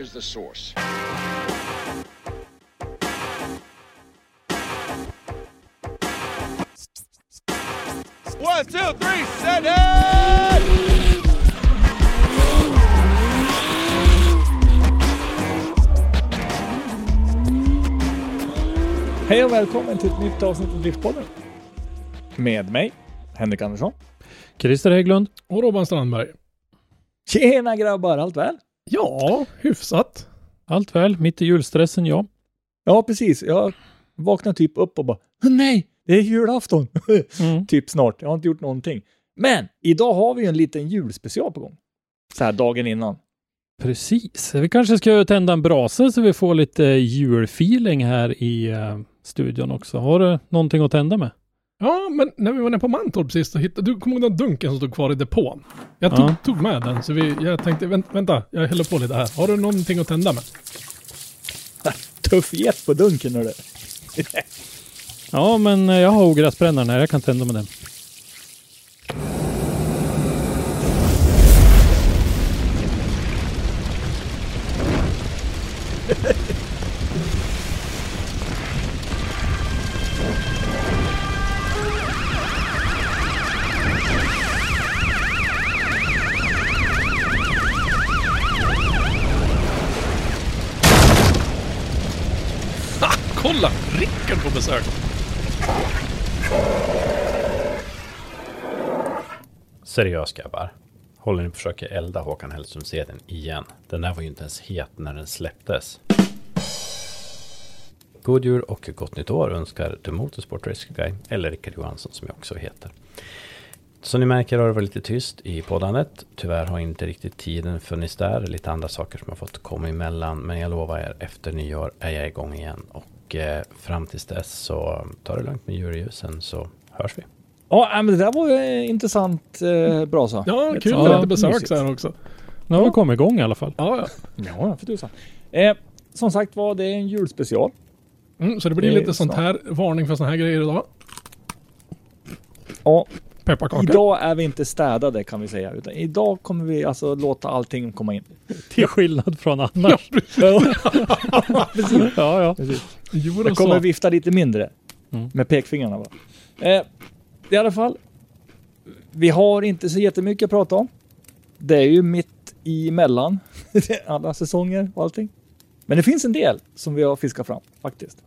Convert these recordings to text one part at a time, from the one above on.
Is the source? One, two, three, set it! Hej och välkommen till ett nytt avsnitt av Driftpodden. Med mig, Henrik Andersson. Christer Hägglund. Och Robban Strandberg. Tjena grabbar, allt väl? Ja, hyfsat. Allt väl, mitt i julstressen ja. Ja, precis. Jag vaknade typ upp och bara Nej, det är julafton! Mm. typ snart. Jag har inte gjort någonting. Men idag har vi en liten julspecial på gång. Så här dagen innan. Precis. Vi kanske ska tända en brasa så vi får lite julfeeling här i eh, studion också. Har du någonting att tända med? Ja, men när vi var nere på Mantorp sist så hittade du, kommer ihåg den dunken som stod kvar i depån? Jag tog, Ja. tog med den så vi, jag tänkte, vänt, vänta, jag häller på lite här. Har du någonting att tända med? Tuff jet på dunken hörru. Ja, men jag har ogräsbrännaren här. Jag kan tända med den. på besök! Seriöst grabbar. Håller ni på att försöka elda Håkan Hellström-cdn igen? Den där var ju inte ens het när den släpptes. God jul och gott nytt år önskar The Motorsport Rescue Guy, eller Rickard Johansson som jag också heter. Som ni märker har det varit lite tyst i poddandet. Tyvärr har inte riktigt tiden funnits där. Lite andra saker som har fått komma emellan. Men jag lovar er, efter nyår är jag igång igen. Och eh, fram tills dess så ta det lugnt med juljusen så hörs vi. Ja, äh, men det där var ju en intressant eh, brasa. Ja, kul med lite besök så här också. Nu har vi kommit igång i alla fall. Ja, ja. Ja, för tusan. Eh, som sagt var, det är en julspecial. Mm, så det blir Det lite sånt snart. här, varning för såna här grejer idag. Ja, Pepparkaka. idag är vi inte städade kan vi säga. Utan idag kommer vi alltså låta allting komma in. Till skillnad från annars. Ja, Ja, ja. Jo, Jag kommer så. vifta lite mindre. Mm. Med pekfingrarna bara. Eh, I alla fall. Vi har inte så jättemycket att prata om. Det är ju mitt emellan alla säsonger och allting. Men det finns en del som vi har fiskat fram faktiskt.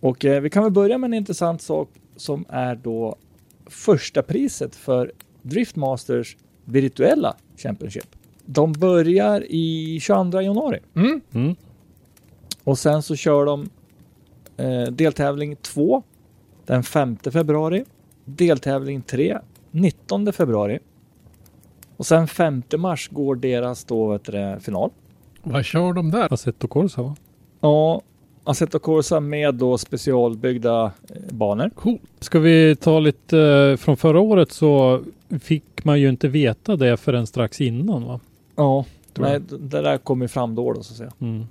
Och eh, vi kan väl börja med en intressant sak som är då första priset för Driftmasters virtuella Championship. De börjar i 22 januari. Mm. Mm. Och sen så kör de eh, deltävling 2 den 5 februari. Deltävling 3 19 februari. Och sen 5 mars går deras då vet du, final. Vad kör de där? Assetto Corsa va? Ja, Assetto Corsa med då specialbyggda eh, banor. Cool. Ska vi ta lite eh, från förra året så fick man ju inte veta det förrän strax innan va? Ja, nej, det där kommer fram då, då så att säga. Mm.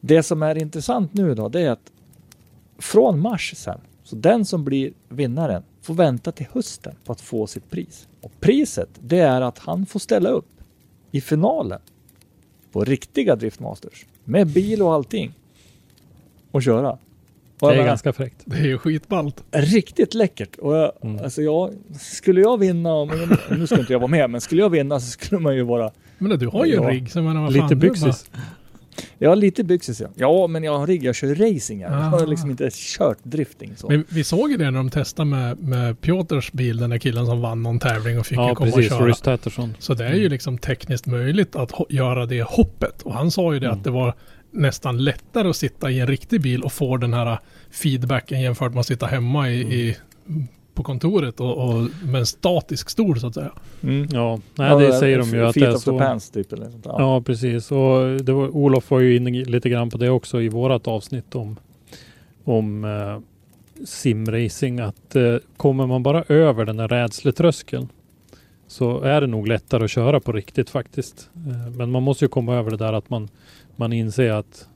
Det som är intressant nu då, det är att från mars sen Så den som blir vinnaren får vänta till hösten på att få sitt pris. Och priset, det är att han får ställa upp i finalen på riktiga Driftmasters med bil och allting och köra. Och Det är ganska fräckt. Det är ju skitballt. riktigt läckert. Och jag, Mm. alltså jag, skulle jag vinna, om- nu ska inte jag vara med, men skulle jag vinna så skulle man ju vara Men du har ju en Ja. rigg, så menar vad Lite fan, byxis. Jag har lite byxis ja. Ja, men jag har rigg. Jag kör racing. här. Jag har Ah. liksom inte kört drifting så. Men vi såg ju det när de testade med, med Piotrs bil, den där killen som vann någon tävling och fick ju Ja, komma precis. och köra. Rhys Tatterson. Så det är ju liksom tekniskt möjligt att göra det hoppet. Och han sa ju det Mm. att det var nästan lättare att sitta i en riktig bil och få den här feedbacken jämfört med att sitta hemma i, i på kontoret och, och med en statisk stol så att säga. Mm. Ja, nej, det säger de ju att det är of the så. pants typ eller sånt där. Ja, precis. Och det var, Olof var ju inne lite grann på det också i vårat avsnitt om, om eh, simracing. Att eh, kommer man bara över den där rädsletröskeln så är det nog lättare att köra på riktigt faktiskt. Eh, men man måste ju komma över det där att man, man inser att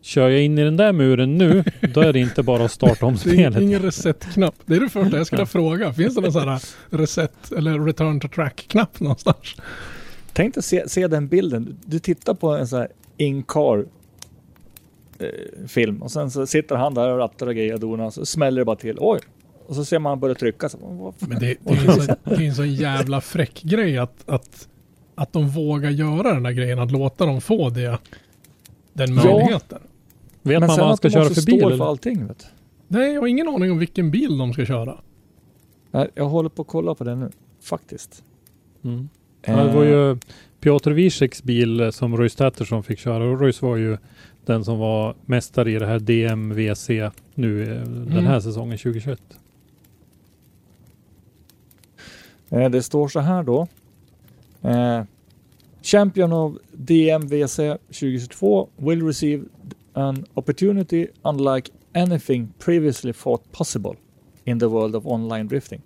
kör jag in i den där muren nu, då är det inte bara att starta om Det är spelet. ingen reset-knapp. Det är det första jag skulle fråga. Finns det någon sån här reset eller return to track-knapp någonstans? Tänk dig se, se den bilden. Du tittar på en sån här in-car eh, film och sen så sitter han där och rattar och grejer och donar så smäller det bara till. Oj! Och så ser man börja trycka. Så? Men det, det, är en så, det är en så jävla fräck grej att, att, att de vågar göra den här grejen. Att låta dem få det, den Ja. möjligheten. Vet Men man vad man ska köra för bil? för allting. Vet. Nej, jag har ingen aning om vilken bil de ska köra. Nej, Jag håller på att kolla på det nu. Faktiskt. Mm. Ja, det var ju Piotr Wieseks bil eh, som Royce Tatterson fick köra. Och Royce var ju den som var mästare i det här DMVC nu eh, den Mm. här säsongen 2021. Eh, Det står så här då. Eh, Champion of DMVC 2022 will receive an opportunity unlike anything previously thought possible in the world of online drifting.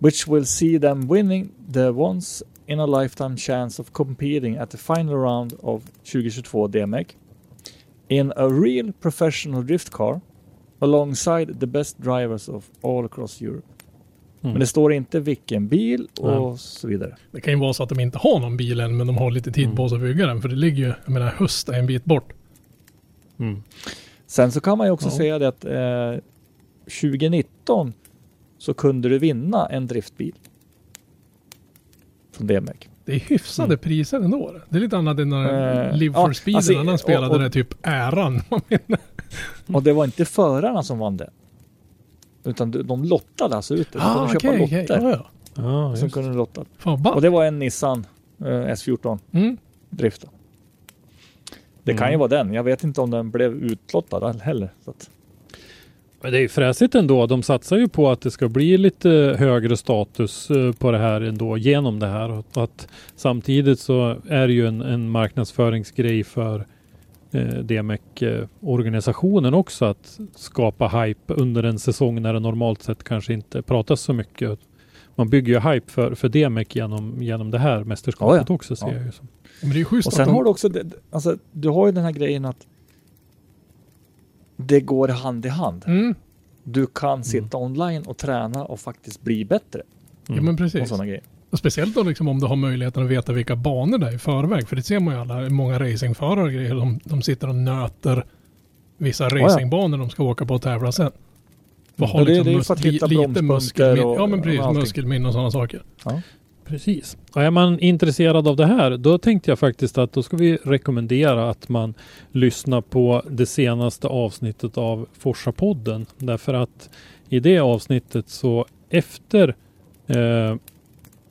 Which will see them winning the once in a lifetime chance of competing at the final round of 2022 DMEC in a real professional drift car alongside the best drivers of all across Europe. Mm. Men det står inte vilken bil och Nej. så vidare. Det kan ju vara så att de inte har någon bil än, men de har lite tid Mm. på sig att bygga den. För det ligger ju, jag menar höst är en bit bort. Mm. Sen så kan man ju också Ja. säga det att eh, 2019 så kunde du vinna en driftbil. Från DMEC. Det är hyfsade Mm. priser ändå. Det är lite annat än när Eh, Live ja, for Speed alltså, en annan och- spelade och- där typ äran. Och det var inte förarna som vann det. Utan de- de lottade alltså ut det. Ah, kunde köpa okej, okej. lotter Ja, ja. Ja, som kunde lotta. Fan Och det var en Nissan eh, S14 Mm. drift. då. Det kan ju Mm. vara den. Jag vet inte om den blev utlottad heller. Så att, Men det är ju fräsigt ändå. De satsar ju på att det ska bli lite högre status eh, på det här ändå genom det här. Och att samtidigt så är det ju en, en marknadsföringsgrej för eh, DMEC-organisationen också att skapa hype under en säsong när det normalt sett kanske inte pratas så mycket. Man bygger ju hype för, för DMEC genom, genom det här mästerskapet Ja, ja. också ser Ja. jag ju som. Men det är ju schysst Och sen de... har du också, det- alltså, du har ju den här grejen att det går hand i hand. Mm. Du kan sitta online och träna och faktiskt bli bättre. Ja men Och precis. sådana grejer. Och speciellt då liksom om du har möjligheten att veta vilka banor det är i förväg. För det ser man ju alla, många racingförare grejer. De, de sitter och nöter vissa ja. racingbanor de ska åka på och tävla sen. För Ja, det- liksom det är för att li- hitta lite och- Ja men precis, och muskelminne och sådana saker. Precis. Och är man intresserad av det här, då tänkte jag faktiskt att då ska vi rekommendera att man lyssnar på det senaste avsnittet av Forsa-podden. Därför att i det avsnittet så efter eh,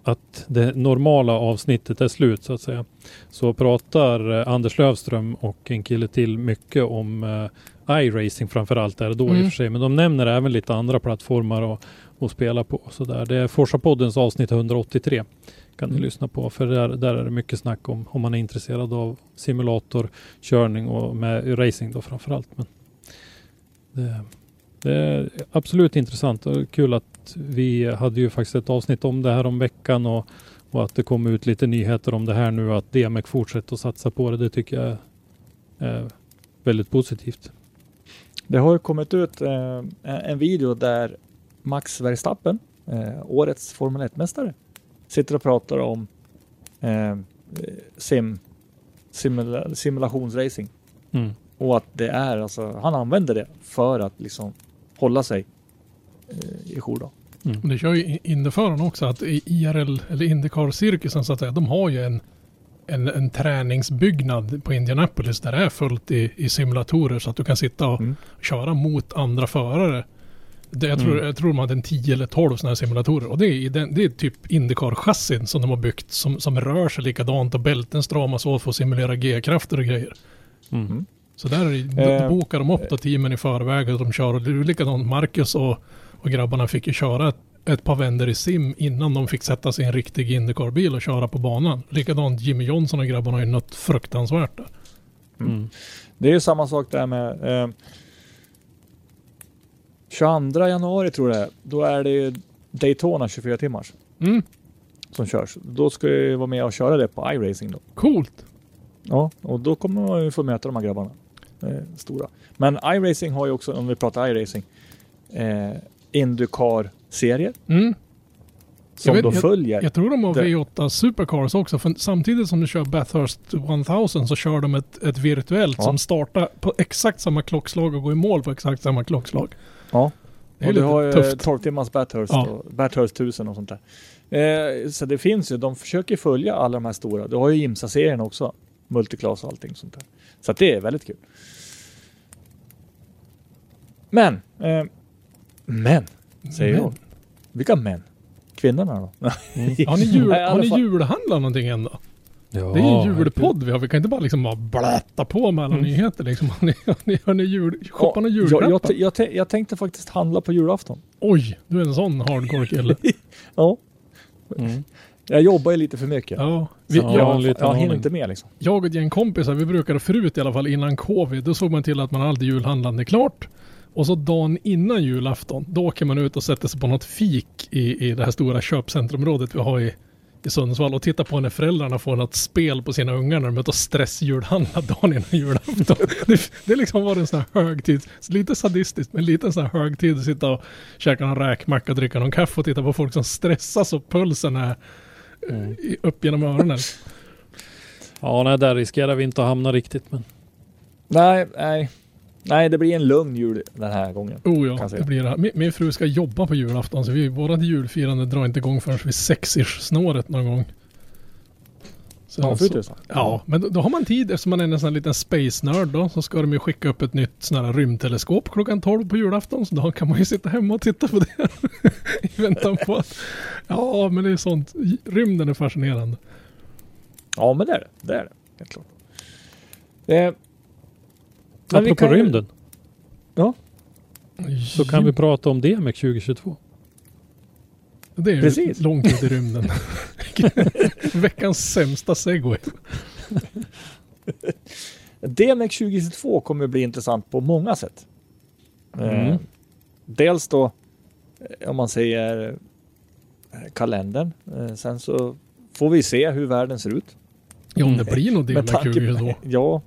att det normala avsnittet är slut så att säga, så pratar eh, Anders Lövström och en kille till mycket om eh, iRacing framförallt är det då i Mm. och för sig. Men de nämner även lite andra plattformar och, och spela på. Så där. Det är Forsa-poddens avsnitt 183 kan ni Mm. lyssna på. För där, där är det mycket snack om om man är intresserad av simulatorkörning och med racing då framförallt. Men det, det är absolut intressant och kul att vi hade ju faktiskt ett avsnitt om det här om veckan och, och att det kom ut lite nyheter om det här nu att DMEC fortsätter att satsa på det. Det tycker jag är väldigt positivt. Det har ju kommit ut eh, en video där Max Verstappen, eh, årets Formel 1-mästare, sitter och pratar om eh, sim, simula, simulationsracing. Mm. Och att det är alltså, han använder det för att liksom hålla sig i jour då. Och Det kör ju Indyförarna också att i IRL eller Indycar-cirkusen så att säga, de har ju en, en, en träningsbyggnad på Indianapolis där det är fullt i, i simulatorer så att du kan sitta och Mm. köra mot andra förare. Det, jag, tror, Mm. jag tror de hade en 10 eller 12 sådana här simulatorer och det är, i den, det är typ Indycar-chassin som de har byggt som, som rör sig likadant och bälten stramas åt för att simulera G-krafter och grejer. Mm. Så där är då, Eh, då bokar de upp då teamen i förväg och de kör. Och det är likadant Marcus och, och grabbarna fick ju köra ett, ett par vändor i sim innan de fick sätta sig i en riktig Indycar-bil och köra på banan. Likadant Jimmy Johnson och grabbarna har ju något fruktansvärt där. Mm. Det är ju samma sak där med eh, 22 januari tror jag. Då är det ju Daytona 24 timmars Mm, som körs. Då ska jag ju vara med och köra det på iRacing då. coolt. Ja, och då kommer man ju få möta de här grabbarna. Eh, stora. Men iRacing har ju också, om vi pratar iRacing, eh, Indycar-serier Mm. som vet- då följer. Jag tror de har Det- V8 Supercars också. För samtidigt som du kör Bathurst 1000 så kör de ett, ett virtuellt Ja. som startar på exakt samma klockslag och går i mål på exakt samma klockslag. ja. Det är och du lite har ju tufft. 12 timmars Bathurst Ja. och Bathurst 1000 och sånt där. Eh, så det finns ju, de försöker följa alla de här stora. Du har ju IMSA-serien också. Multiclass och allting sånt där. Så det är väldigt kul. Men, eh, men, säger Men. jag. Vilka män? Kvinnorna då? Har ni, jul, har ni julhandlat någonting än då? Ja, Det är ju en julpodd vi har. Vi kan inte bara liksom bara bläta på med alla Mm. nyheter liksom. Har ni, har ni, har ni jul, shoppar jag, julklappar? jag, jag, jag, jag tänkte faktiskt handla på julafton. Oj, du är en sån hardcore kille. Ja. Mm. Jag jobbar ju lite för mycket. ja. Vi, Ja, jag, liten jag hinner inte med liksom. jag och ett gäng kompisar, vi brukade förut i alla fall innan covid, då såg man till att man hade julhandlande klart. Och så dagen innan julafton, då åker man ut och sätter sig på något fik i, i det här stora köpcentrumområdet vi har i, i Sundsvall och tittar på när föräldrarna får något spel på sina ungar när de är ute och stressjulhandlar dagen innan julafton. det, det liksom var en sån här högtid, lite sadistiskt, men lite en sån här högtid att sitta och käka någon räkmacka, dricka någon kaffe och titta på folk som stressas och pulsen är Mm. i- upp genom öronen. Ja, nej, där riskerar vi inte att hamna riktigt. Men Nej, nej. Nej, det blir en lugn jul den här gången. Oh ja, det blir det. Min, min fru ska jobba på julafton så vi, vårat julfirande drar inte igång förrän vid sex-ish snåret någon gång. Så, Ja, för så, tusan. ja, men då, då har man tid eftersom man är en sån liten space-nörd då. Så ska de ju skicka upp ett nytt sån här rymdteleskop klockan 12 på julafton. Så då kan man ju sitta hemma och titta på det. I väntan på att... Ja, men det är sånt. Rymden är fascinerande. Ja, men det är det. Det är det. Helt klart. Eh, men apropå kan rymden så kan vi prata om DMX 2022. Det är Precis. långt ut i rymden. Veckans sämsta segway. DMX 2022 kommer bli intressant på många sätt. Eh, Mm. dels då, eh, om man säger eh, kalendern. Eh, sen så får vi se hur världen ser ut. Ja, om det blir tanke på- 2022. Ja.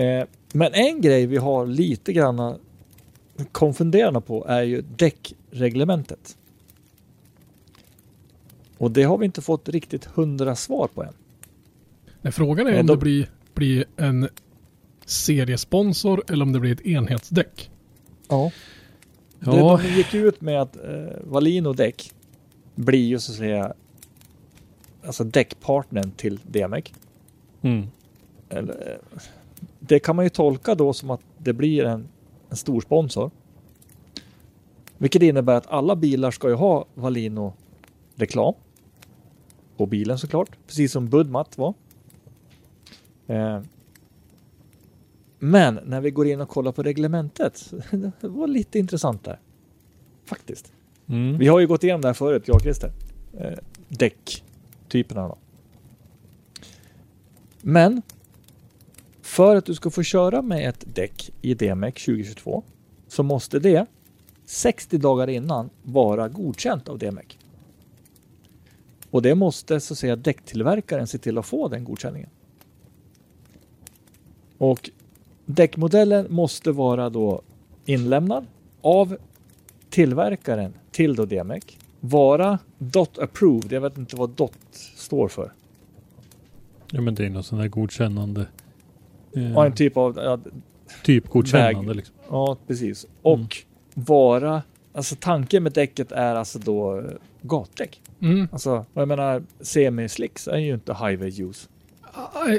Eh, men en grej vi har lite grann konfunderande på är ju däckreglementet. Och det har vi inte fått riktigt hundra svar på än. Nej, frågan är om de- det blir, blir en seriesponsor eller om det blir ett enhetsdäck. Ja. Ja. Det, de gick ut med att eh, Valino däck blir ju så att säga alltså däckpartnern till DMX. Mm. Eller, eh, det kan man ju tolka då som att det blir en, en stor sponsor. Vilket innebär att alla bilar ska ju ha Valino reklam. På bilen såklart, precis som Budmat var. Eh, men när vi går in och kollar på reglementet, det var lite intressant där. Faktiskt. Mm. Vi har ju gått igenom det här förut, jag och Christer. Eh, däcktyperna då. Men för att du ska få köra med ett däck i DMX 2022 så måste det 60 dagar innan vara godkänt av DMX. Och det måste så att säga däcktillverkaren se till att få den godkänningen. Och däckmodellen måste vara då inlämnad av tillverkaren till då DMEC. Vara DOT approved. Jag vet inte vad DOT står för. Ja men det är något sånt där godkännande. Eh, Ja, en typ av... Ja, typgodkännande liksom. ja precis. Och Mm. vara... Alltså tanken med däcket är alltså då eh, gatdäck. Mm. Alltså, jag menar, semi-slicks är ju inte highway use. Ah, eh,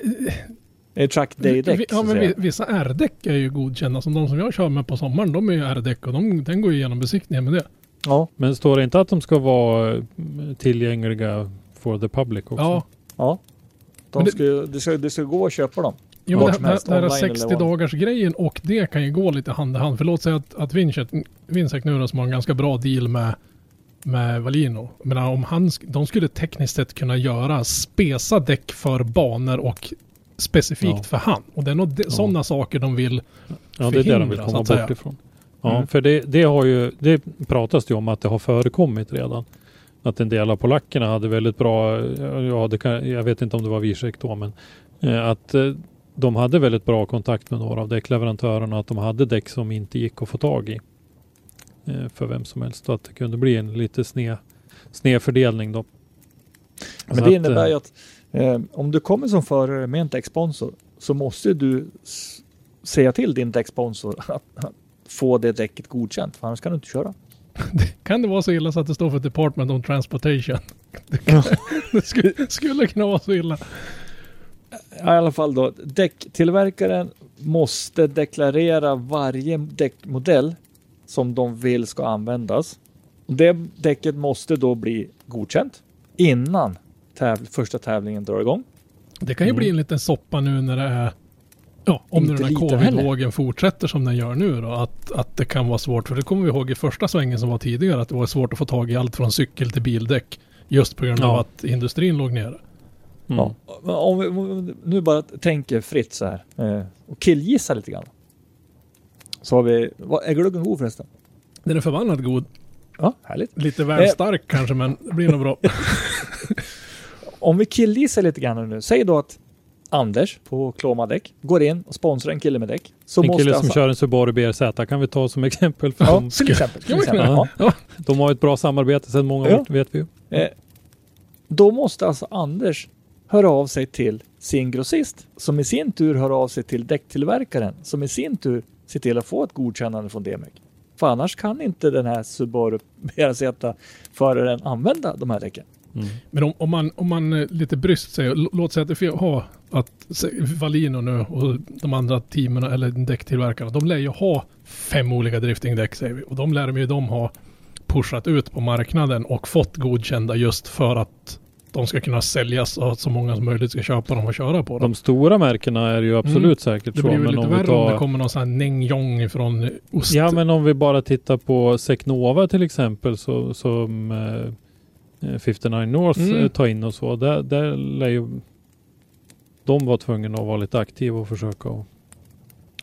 Det är track day-däck. Ja, men vissa R-däck är ju godkända. Som de som jag kör med på sommaren, de är ju R-däck och de, den går ju igenom besiktningen med det. Ja, Men står det inte att de ska vara eh, tillgängliga for the public också? Ja, ja. De det- ska, det, ska, det ska gå att köpa dem. Jo, men det, helst, det här online eller 60 vad. dagars grejen och det kan ju gå lite hand i hand. För låt säga att, att Vincent, Vincent nu då, som har en ganska bra deal med, med Valino. Menar, om han, de skulle tekniskt sett kunna göra spesa däck för banor och specifikt Ja. för han. Och det är nog de, sådana saker de vill. Ja, det är det de vill komma säga. bort ifrån. Ja, Mm. för det, det har ju, det pratas ju om att det har förekommit redan. Att en del av polackerna hade väldigt bra, ja det kan, jag vet inte om det var Wiesek då, men eh, att eh, de hade väldigt bra kontakt med några av däckleverantörerna, att de hade däck som inte gick att få tag i. Eh, för vem som helst, och att det kunde bli en lite sned, snedfördelning då. Men Så det att, innebär eh, ju att eh, om du kommer som förare med en däcksponsor så måste du säga till din däcksponsor att, att få det däcket godkänt. För annars kan du inte köra. Kan det vara så illa så att det står för Department of Transportation? Det, kan, det skulle, skulle kunna vara så illa. I alla fall då, däcktillverkaren måste deklarera varje däckmodell som de vill ska användas. Det däcket måste då bli godkänt innan täv första tävlingen drar igång. Det kan ju bli en liten soppa nu när det är Ja, om nu Inte den här covid-vågen fortsätter som den gör nu då. Att, att det kan vara svårt. För det kommer vi ihåg i första svängen som var tidigare. Att det var svårt att få tag i allt från cykel till bildäck. Just på grund av Ja. att industrin låg nere. Mm. Ja. Om vi om vi nu bara tänker fritt så här eh, och killgissar lite grann. Så har vi, vad, är gluggen god förresten? Den är förbannat god. Ja, härligt. Lite väl Eh. stark kanske men det blir nog bra. Om vi killgissar lite grann nu. Säg då att Anders på Kloma däck går in och sponsrar en kille med däck. Så en måste kille alltså, som kör en Subaru BRZ kan vi ta som exempel. För Ja, de, till exempel. Till exempel. ja. Ja. de har ett bra samarbete sedan många Ja. år, vet vi ju. Eh, då måste alltså Anders höra av sig till sin grossist som i sin tur hör av sig till däcktillverkaren som i sin tur ser till att få ett godkännande från DMEC. För annars kan inte den här Subaru BRZ-föraren använda de här däcken. Men om, om, man, om man eh, lite bryskt säger, låt säga att det får ha att Valino nu och de andra teamen eller däcktillverkarna, de lär ju ha fem olika driftingdäck säger vi. Och de lär ju de ha pushat ut på marknaden och fått godkända just för att de ska kunna säljas och att så många som möjligt ska köpa dem och köra på dem. De stora märkena är ju absolut Mm. säkert det så. blir väl Men lite om vi värre om det tar, kommer någon sån här Neng Yong från ost. ja, men om vi bara tittar på Secnova till exempel så, som eh, 59 North Mm. eh, tar in och så. Där, där lär ju de vara tvungna att vara lite aktiva och försöka och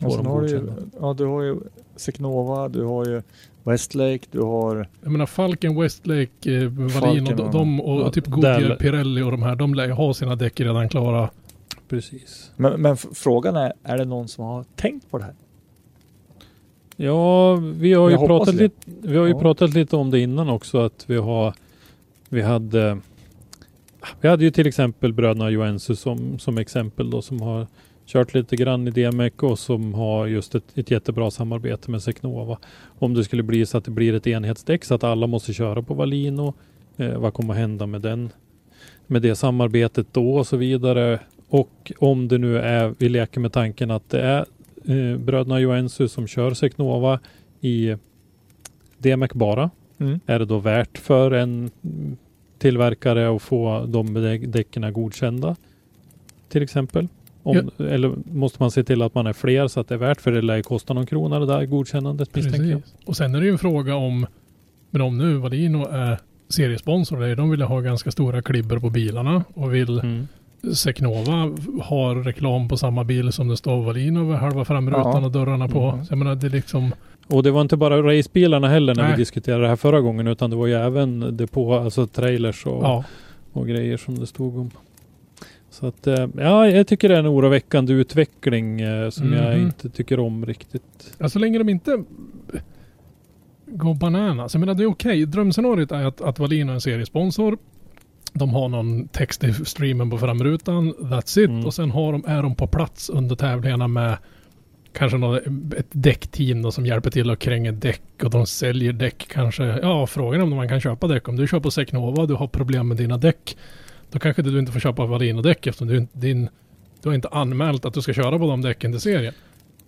få Och sen dem har du, ju, godkända. ja, du har ju Secnova, du har ju Westlake, du har Jag menar Falken, Westlake, eh, Valino, Falken, de, de och Ja, typ Goodyear, Pirelli och de här, de lär ju ha sina däck redan klara. Precis. Men, men frågan är, är det någon som har tänkt på det här? Ja, vi har ju, Jag pratat det. lite, vi har ju Ja. pratat lite om det innan också att vi har vi hade vi hade ju till exempel bröderna Joensu som, som exempel då som har kört lite grann i DMEC och som har just ett, ett jättebra samarbete med Secnova. Om det skulle bli så att det blir ett enhetsdäck så att alla måste köra på Valino. Eh, vad kommer att hända med den? Med det samarbetet då och så vidare. Och om det nu är, vi leker med tanken att det är eh, bröderna Joensu som kör Secnova i DMEC bara. Mm. Är det då värt för en tillverkare att få de dä- däcken godkända? Till exempel. Om, Eller måste man se till att man är fler så att det är värt för det lär kosta någon krona det där godkännandet misstänker jag. Precis. Och sen är det ju en fråga om, men om nu Valino är seriesponsor, där de vill ha ganska stora klibber på bilarna och vill Mm. Secnova ha reklam på samma bil som det står Valino över halva framrutan Ja. och dörrarna på. Mm. Så jag menar det är liksom, Och det var inte bara racebilarna heller när Nej. vi diskuterade det här förra gången utan det var ju även depå, alltså trailers och, ja. och grejer som det stod om. Så att, eh, ja, jag tycker det är en oroväckande utveckling eh, som jag Mhm. inte tycker om riktigt. Ja, så länge de inte går bananas. Jag menar det är okej. Drömscenariot är att, att Wallin är en seriesponsor. De har någon text i streamen på framrutan. That's it. Mm. Och sen har de, är de på plats under tävlingarna med kanske något, ett däckteam som hjälper till att kränga däck och de säljer däck kanske. Ja, frågan är om man kan köpa däck. Om du kör på Secnova du har problem med dina däck. Då kanske du inte får köpa Wallin-däck eftersom du, din, du har inte anmält att du ska köra på de däcken till serien.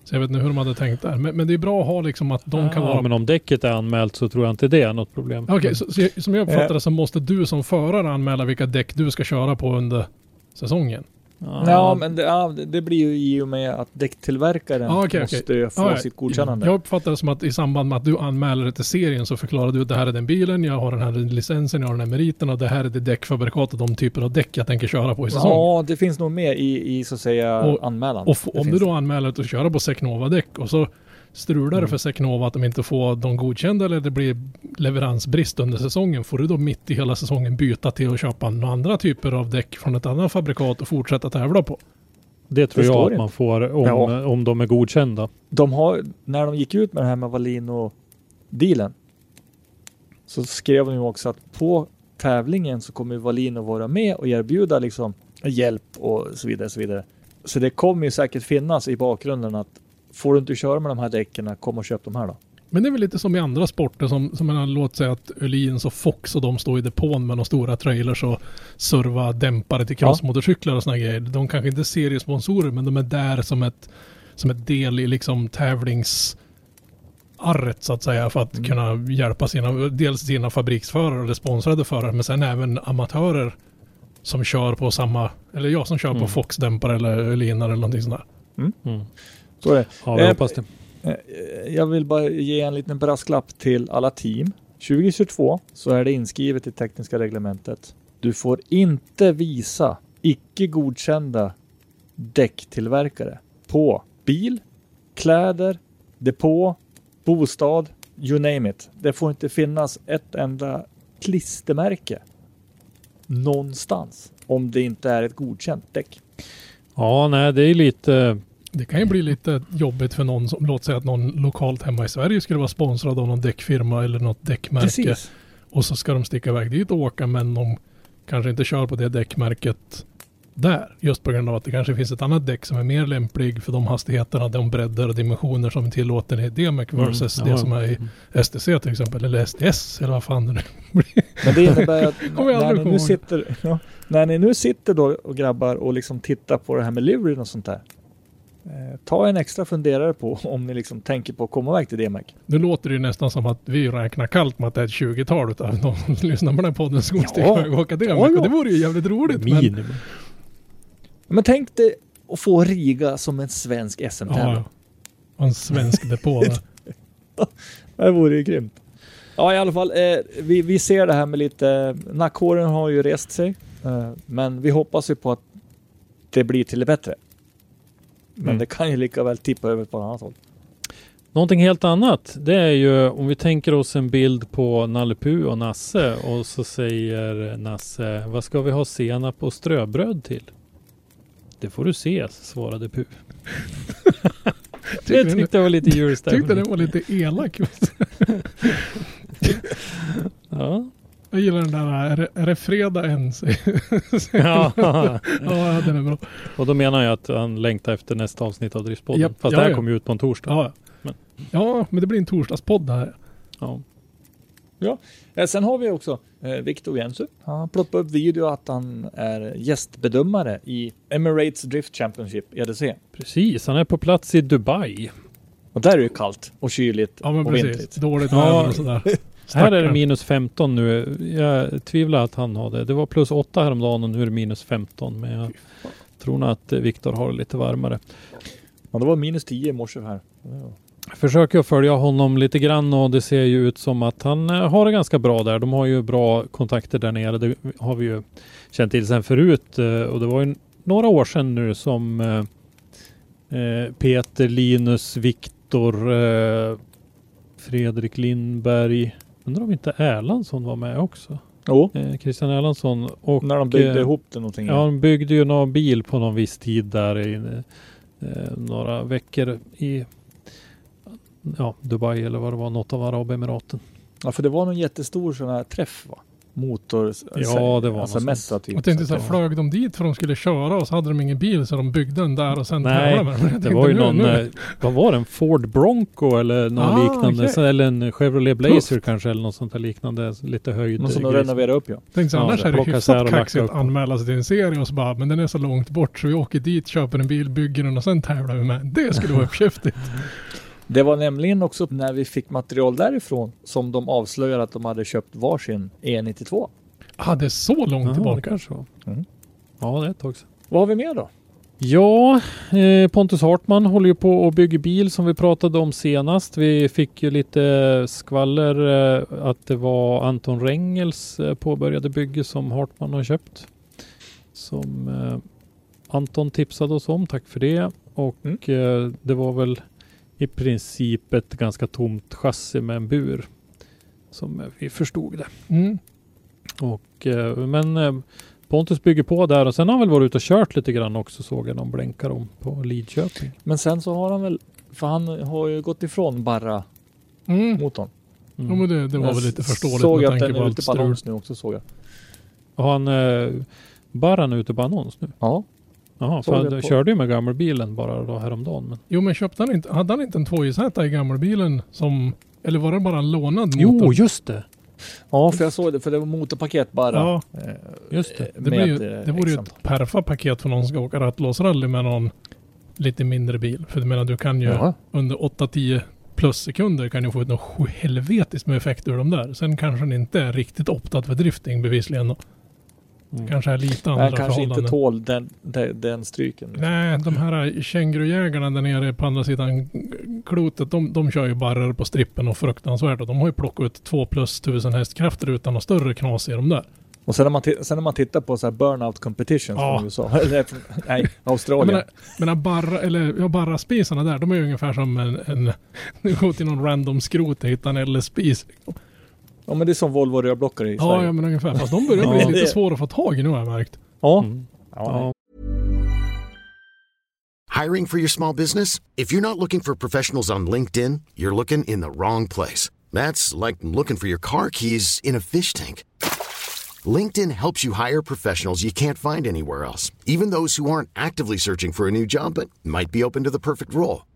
Så jag vet inte hur de hade tänkt där. Men, men det är bra att ha liksom att de kan ja, vara... Men om däcket är anmält så tror jag inte det är något problem. Okej, så, så jag, som jag uppfattar Eh. det så måste du som förare anmäla vilka däck du ska köra på under säsongen. Ja, men det, ja, det- blir ju i och med att däcktillverkaren Ja, okej, måste okej. få Ja, sitt godkännande. Jag uppfattar det som att i samband med att du anmäler det till serien så förklarar du att det här är den bilen, jag har den här licensen, jag har den här meriten och det här är det däckfabrikat och de typer av däck jag tänker köra på i säsongen. Ja, det finns nog med i, i så att säga Och- anmälan. Och om du då anmäler att du köra på Secnova-däck och så strular det Mm. för Secnova att de inte får de godkända eller det blir leveransbrist under säsongen. Får du då mitt i hela säsongen byta till att köpa några andra typer av däck från ett annat fabrikat och fortsätta tävla på? Det tror Förstår jag att inte. man får om, Ja. om de är godkända. De har, när de gick ut med det här med Valino-dealen så skrev de ju också att på tävlingen så kommer Valino vara med och erbjuda liksom hjälp och så vidare. Så, vidare. så det kommer ju säkert finnas i bakgrunden att får du inte köra med de här däcken, kom och köp de här då. Men det är väl lite som i andra sporter som, som man låt säga att Öhlins och Fox och de står i depån med de stora trailers och serva dämpare till crossmotorcyklar och såna grejer. De kanske inte är seriesponsorer men de är där som ett, som ett del i liksom tävlings arret så att säga för att kunna hjälpa sina, dels sina fabriksförare eller sponsrade förare men sen även amatörer som kör på samma, eller jag som kör på Mm. Fox-dämpare eller Öhlinare eller någonting sånt där. Mm. Så är det. Ja, jag Eh, hoppas det. Eh, Jag vill bara ge en liten brasklapp till alla team. 2022 så är det inskrivet i tekniska reglementet. Du får inte visa icke godkända däcktillverkare på bil, kläder, depå, bostad, you name it. Det får inte finnas ett enda klistermärke någonstans om det inte är ett godkänt däck. Ja, nej, det är lite... Det kan ju bli lite jobbigt för någon som, låt säga att någon lokalt hemma i Sverige skulle vara sponsrad av någon däckfirma eller något däckmärke. Precis. Och så ska de sticka iväg dit och åka men de kanske inte kör på det däckmärket där. Just på grund av att det kanske finns ett annat däck som är mer lämplig för de hastigheterna, de bredder och dimensioner som är tillåten i DMEC Mm, versus ja. det som är i STC till exempel. Eller SDS eller vad fan det nu blir. Men det innebär att när, ni nu sitter, ja, när ni nu sitter då och grabbar och liksom tittar på det här med liveryn och sånt där. Eh, ta en extra funderare på om ni liksom tänker på att komma iväg till DMEC. Nu låter det ju nästan som att vi räknar kallt med att det är ett 20-tal utav de som lyssnar på den här podden som Ja. och åka DMEC. Ja, ja. Och det vore ju jävligt roligt. Men. Men tänk dig att få Riga som en svensk ja, SM-tävling. ja. Och en svensk depå. Det vore ju grymt. Ja i alla fall, eh, vi, vi ser det här med lite, nackhåren har ju rest sig. Eh, men vi hoppas ju på att det blir till det bättre. Men Mm. det kan ju lika väl tippa över på ett annat håll. Någonting helt annat, det är ju om vi tänker oss en bild på Nalle Puh och Nasse och så säger Nasse, vad ska vi ha senap och ströbröd till? Det får du se, svarade. Tyckte Det tyckte jag var lite Tyckte julstämning. den var lite elak. Ja. Jag gillar den där, är det, är det fredag än? ja. ja, den är bra. Och då menar jag att han längtar efter nästa avsnitt av Driftspodden. Japp, Fast ja, det här ja. kommer ju ut på en torsdag. Ja. Men- ja, men det blir en torsdagspodd här. Ja. Eh, Sen har vi också eh, Viktor Jensu. Han ploppade upp video att han är gästbedömare i Emirates Drift Championship, EDC. Precis, han är på plats i Dubai. Och där är det ju kallt och kyligt Ja, men och precis. vintrigt. Dåligt Ja. väder och sådär. Här är det minus 15 nu. Jag tvivlar att han har det. Det var plus 8 häromdagen och nu är det minus 15. Men jag tror nog att Viktor har det lite varmare. Ja, det var minus 10 i morse här. Ja. Jag försöker att följa honom lite grann och det ser ju ut som att han eh, har det ganska bra där. De har ju bra kontakter där nere. Det har vi ju känt till sedan förut. eh, Och det var ju några år sedan nu som eh, Peter, Linus, Viktor, Fredrik Lindberg. Undrar om inte Erlandsson var med också. Jo, eh, Christian Erlandsson. Och, när de byggde eh, ihop det någonting. Ja, de byggde ju någon bil på någon viss tid där i eh, några veckor i ja, Dubai eller vad det var, något av Arabemiraten. Ja, för det var någon jättestor sån här träff va? Motor... Ja, det var alltså något mässa typ. Jag tänkte så här, att- flög de dit för de skulle köra och så hade de ingen bil så de byggde den där och sen Nej, med den. Det var ju nu- någon, nu- eh, vad var det, en Ford Bronco eller något Ah, liknande. Så, eller en Chevrolet Blazer Tufft. kanske eller något sånt där liknande. Lite höjd. Någon som de renoverade upp ja. Tänkte så, Ja, annars så är det hyfsat kaxigt att anmäla sig till en serie och så bara, men den är så långt bort så vi åker dit, köper en bil, bygger den och sen tävlar vi med. Det skulle vara uppkäftigt. Det var nämligen också när vi fick material därifrån som de avslöjade att de hade köpt varsin E92. Ah, det är så långt det tillbaka. kanske var. Mm. Ja, det är ett tag sedan. Vad har vi mer då? Ja, eh, Pontus Hartman håller ju på och bygger bil som vi pratade om senast. Vi fick ju lite skvaller eh, att det var Anton Rengels eh, påbörjade bygge som Hartman har köpt. Som Anton tipsade oss om. Tack för det. Och Mm. det var väl i princip ett ganska tomt chassi med en bur. Som eh, vi förstod det. Mm. Och, eh, men eh, Pontus bygger på där och sen har han väl varit ute och kört lite grann också såg jag de blänkar om på Lidköping. Men sen så har han väl, för han har ju gått ifrån bara Mm. motorn. Ja, men det, det var Jag väl lite förståeligt Såg med jag att tanke den på är allt ute på strul. annons nu också såg jag. Har han eh, Barran ute på annons nu? Ja. Jaha, för han körde ju med gammelbilen bara då häromdagen. Men... Jo men köpte han inte, hade han inte en 2JZ i gammelbilen som, eller var det bara en lånad motor? Jo, just det! Ja, för jag såg det, för det var motorpaket bara. Ja, Eh, Just det. det, blir ju, eh, det vore ju ett perfa-paket för någon som ska åka rattlåsrally med någon lite mindre bil. För jag menar du kan ju Ja. under 8-10 plus sekunder kan du få ut något helvetiskt med effekt ur de där. Sen kanske den inte är riktigt optad för drifting bevisligen. Mm. Kanske är lite andra kanske inte tål den, den, den stryken. Nej, de här kängurujägarna där nere på andra sidan klotet, de, de kör ju barrar på strippen och fruktansvärt. Och de har ju plockat ut 2 plus 1000 hästkrafter utan något större knas i de där. Och sen när man, sen när man tittar på så här burnout competitions Ja. från USA, eller från, nej, Australien. menar, menar barra, eller ja, barraspisarna där, de är ju ungefär som en, en du går till någon random skrot och hittar en LS-spis. Ja men det är som Volvo rörblockare i Ja, Sverige. ja men ungefär. Fast de börjar bli lite svåra att få tag i nu har jag märkt. Ja. Mm. Ja. Hiring for your small business? If you're not looking for professionals on LinkedIn, you're looking in the wrong place. That's like looking for your car keys in a fish tank. LinkedIn helps you hire professionals you can't find anywhere else, even those who aren't actively searching for a new job but might be open to the perfect role.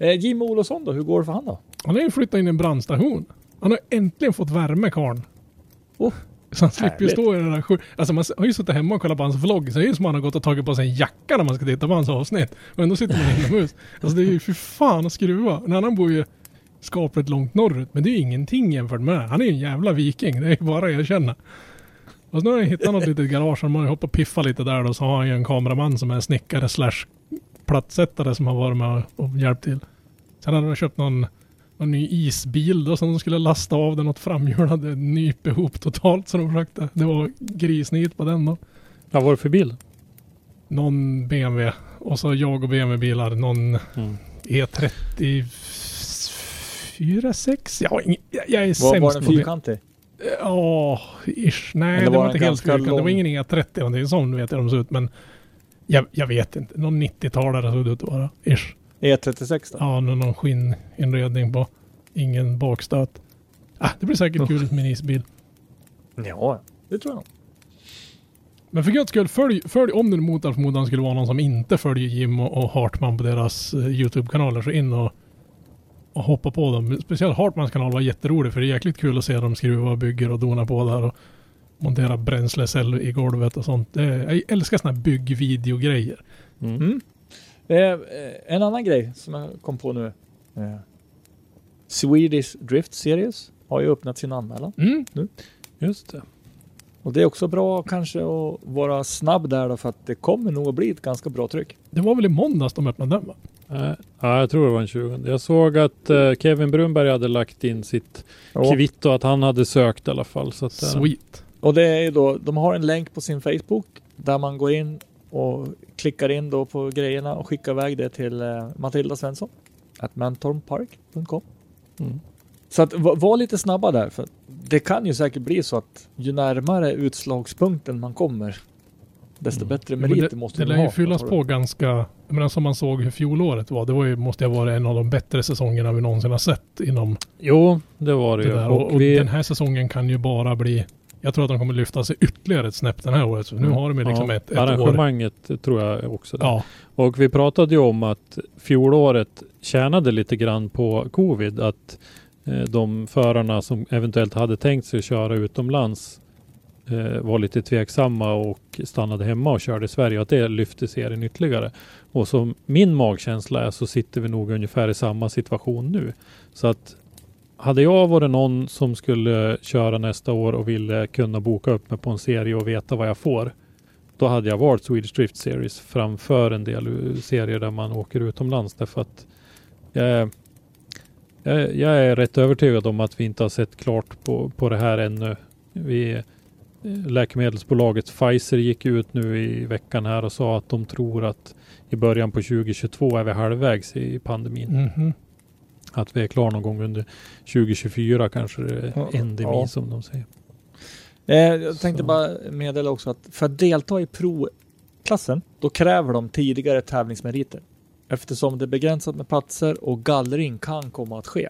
Eh, Jim Olofsson då, hur går det för han då? Han har ju flyttat in i en brandstation. Han har äntligen fått värme karln. Oh, Så han slipper ju stå i den där sju... Alltså man har ju suttit hemma och kollat på hans vlogg. Så det är ju som att han har gått och tagit på sig en jacka när man ska titta på hans avsnitt. Och ändå sitter man inomhus. Alltså det är ju för fan att skruva. En annan bor ju skapligt långt norrut. Men det är ju ingenting jämfört med det. Han är ju en jävla viking. Det är ju bara att erkänna. Och så nu har jag hittat något litet garage. Han har ju hoppat och piffa lite där då. Så har han ju en kameraman som är snickare slash plattsättare som har varit med och hjälpt till. Sen hade de köpt någon, någon ny isbil då som de skulle lasta av den åt framhjul hade nyp ihop totalt så de försökte. Det var grisnit på den då. Vad var det för bil? Någon BMW och så jag och BMW-bilar. Någon Mm. E30 4 6 Jag, har ing- jag, jag är Var, sämst var den fyrkantig? Ja, ish. Nej, Eller det var var inte helt ganska fyrkantigt. Det var lång? ingen E30 eller någonting sånt vet jag de ser ut. Men jag, jag vet inte. Någon 90-talare såg det ut att vara. Ish. E36 då? Ja, någon någon skinninredning på. Ingen bakstöt. Ah, det blir säkert kul med en isbil. Ja, det tror jag. Men för guds skull, följ, följ om det mot all förmodan skulle vara någon som inte följer Jim och, och Hartman på deras eh, YouTube-kanaler så in och och hoppa på dem. Speciellt Hartmans kanal var jätterolig för det är jäkligt kul att se dem skruva och bygger och dona på där och montera bränslecell i golvet och sånt. Det, jag älskar sådana här byggvideogrejer. Mm. Eh, en annan grej som jag kom på nu. Eh, Swedish Drift Series har ju öppnat sin anmälan. Mm. Nu. Just det. Och det är också bra kanske att vara snabb där då för att det kommer nog att bli ett ganska bra tryck. Det var väl i måndags de öppnade den va? Eh, Ja, jag tror det var den 20. Jag såg att eh, Kevin Brunberg hade lagt in sitt Ja. kvitto att han hade sökt i alla fall. Så att, eh, Sweet. Och det är ju då, de har en länk på sin Facebook där man går in och klickar in då på grejerna och skickar iväg det till eh, Matilda Svensson. At mantormpark.com. Mm. Så att va- var lite snabba där för det kan ju säkert bli så att ju närmare utslagspunkten man kommer desto Mm. bättre meriter det, måste det de lär ha. ju fyllas Vad tror på ganska, jag menar som man såg hur fjolåret var. Det var ju, måste ha varit en av de bättre säsongerna vi någonsin har sett inom Jo, det var det, det ju. Och, Och och vi, den här säsongen kan ju bara bli, jag tror att de kommer lyfta sig ytterligare ett snäpp den här året. Så nu Mm. har de ju liksom ja, ett, ett år. arrangemanget tror jag också. det. Ja, Och vi pratade ju om att fjolåret tjänade lite grann på covid. Att eh, de förarna som eventuellt hade tänkt sig köra utomlands eh, var lite tveksamma och stannade hemma och körde i Sverige. Och att det lyfte serien ytterligare. Och som min magkänsla är så sitter vi nog ungefär i samma situation nu. Så att hade jag varit någon som skulle köra nästa år och ville kunna boka upp mig på en serie och veta vad jag får. Då hade jag valt Swedish Drift Series framför en del serier där man åker utomlands. Därför att jag, är- jag, är- jag är rätt övertygad om att vi inte har sett klart på, på det här ännu. Vi, eh, läkemedelsbolaget Pfizer gick ut nu i veckan här och sa att de tror att i början på 2022 är vi halvvägs i pandemin. mhm. Att vi är klara någon gång under 2024 kanske det är endemi ja. som de säger. Eh, jag tänkte Så. bara meddela också att för att delta i pro-klassen, då kräver de tidigare tävlingsmeriter. Eftersom det är begränsat med platser och gallring kan komma att ske.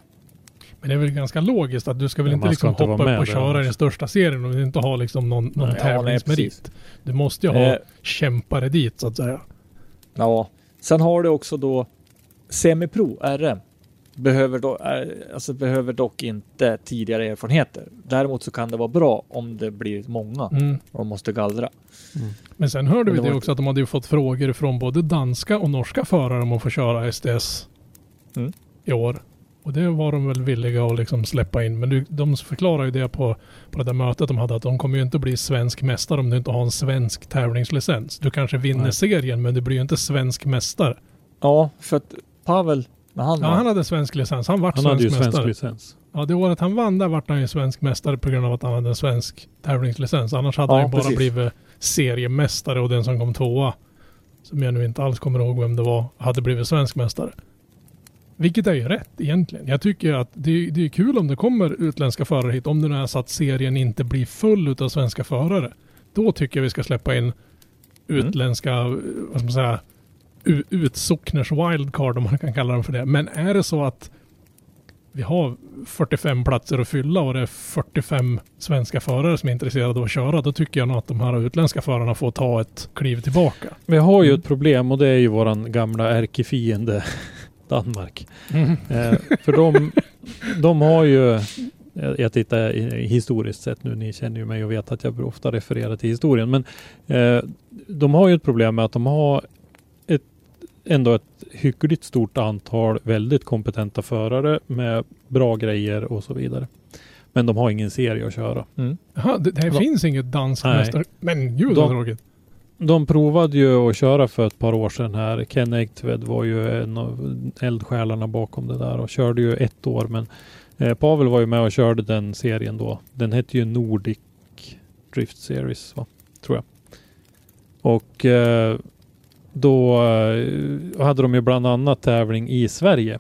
Men det är väl ganska logiskt att du ska väl Ja, inte ska liksom inte hoppa upp och köra i den också. största serien om du inte har liksom någon, någon Nej, ja, nej, tävlingsmerit. du måste ju ha Eh. kämpare dit så att säga. Ja, sen har du också då semipro, RM. Behöver, då, är, alltså behöver dock inte tidigare erfarenheter. Däremot så kan det vara bra om det blir många Mm. och de måste gallra. Men sen hörde Men vi det också att de hade ju fått frågor från både danska och norska förare om att få köra SDS Mm. i år. Och det var de väl villiga att liksom släppa in. Men de förklarar ju det på, på det där mötet de hade att de kommer ju inte bli svensk mästare om du inte har en svensk tävlingslicens. Du kanske vinner Nej. serien men du blir ju inte svensk mästare. Ja, för att Pavel, när han Ja, var... han hade svensk licens. Han vart Han svensk hade ju mästare. svensk licens. Ja, det året han vann där vart han ju svensk mästare på grund av att han hade en svensk tävlingslicens. Annars hade Ja, han ju bara precis. blivit seriemästare och den som kom tvåa, som jag nu inte alls kommer ihåg vem det var, hade blivit svensk mästare. Vilket är ju rätt egentligen. Jag tycker att det, är- det är kul om det kommer utländska förare hit, om det nu är så att serien inte blir full utav svenska förare. Då tycker jag vi ska släppa in utländska, vad ska man säga, utsockners wildcard om man kan kalla dem för det. Men är det så att vi har 45 platser att fylla och det är 45 svenska förare som är intresserade av att köra, då tycker jag nog att de här utländska förarna får ta ett kliv tillbaka. Vi har ju Mm. ett problem och det är ju våran gamla ärkefiende Danmark. Eh, för de, de har ju, jag tittar i- historiskt sett nu, ni känner ju mig och vet att jag ofta refererar till historien, men eh, de har ju ett problem med att de har ändå ett hyggligt stort antal väldigt kompetenta förare med bra grejer och så vidare. Men de har ingen serie att köra. Jaha, det, det De- finns inget danskt mästare. Men gud De- vad tråkigt. De provade ju att köra för ett par år sedan här. Ken Egtved var ju en av eldsjälarna bakom det där och körde ju ett år. Men eh, Pavel var ju med och körde den serien då. Den hette ju Nordic Drift Series, va? tror jag. Och eh, då eh, hade de ju bland annat tävling i Sverige.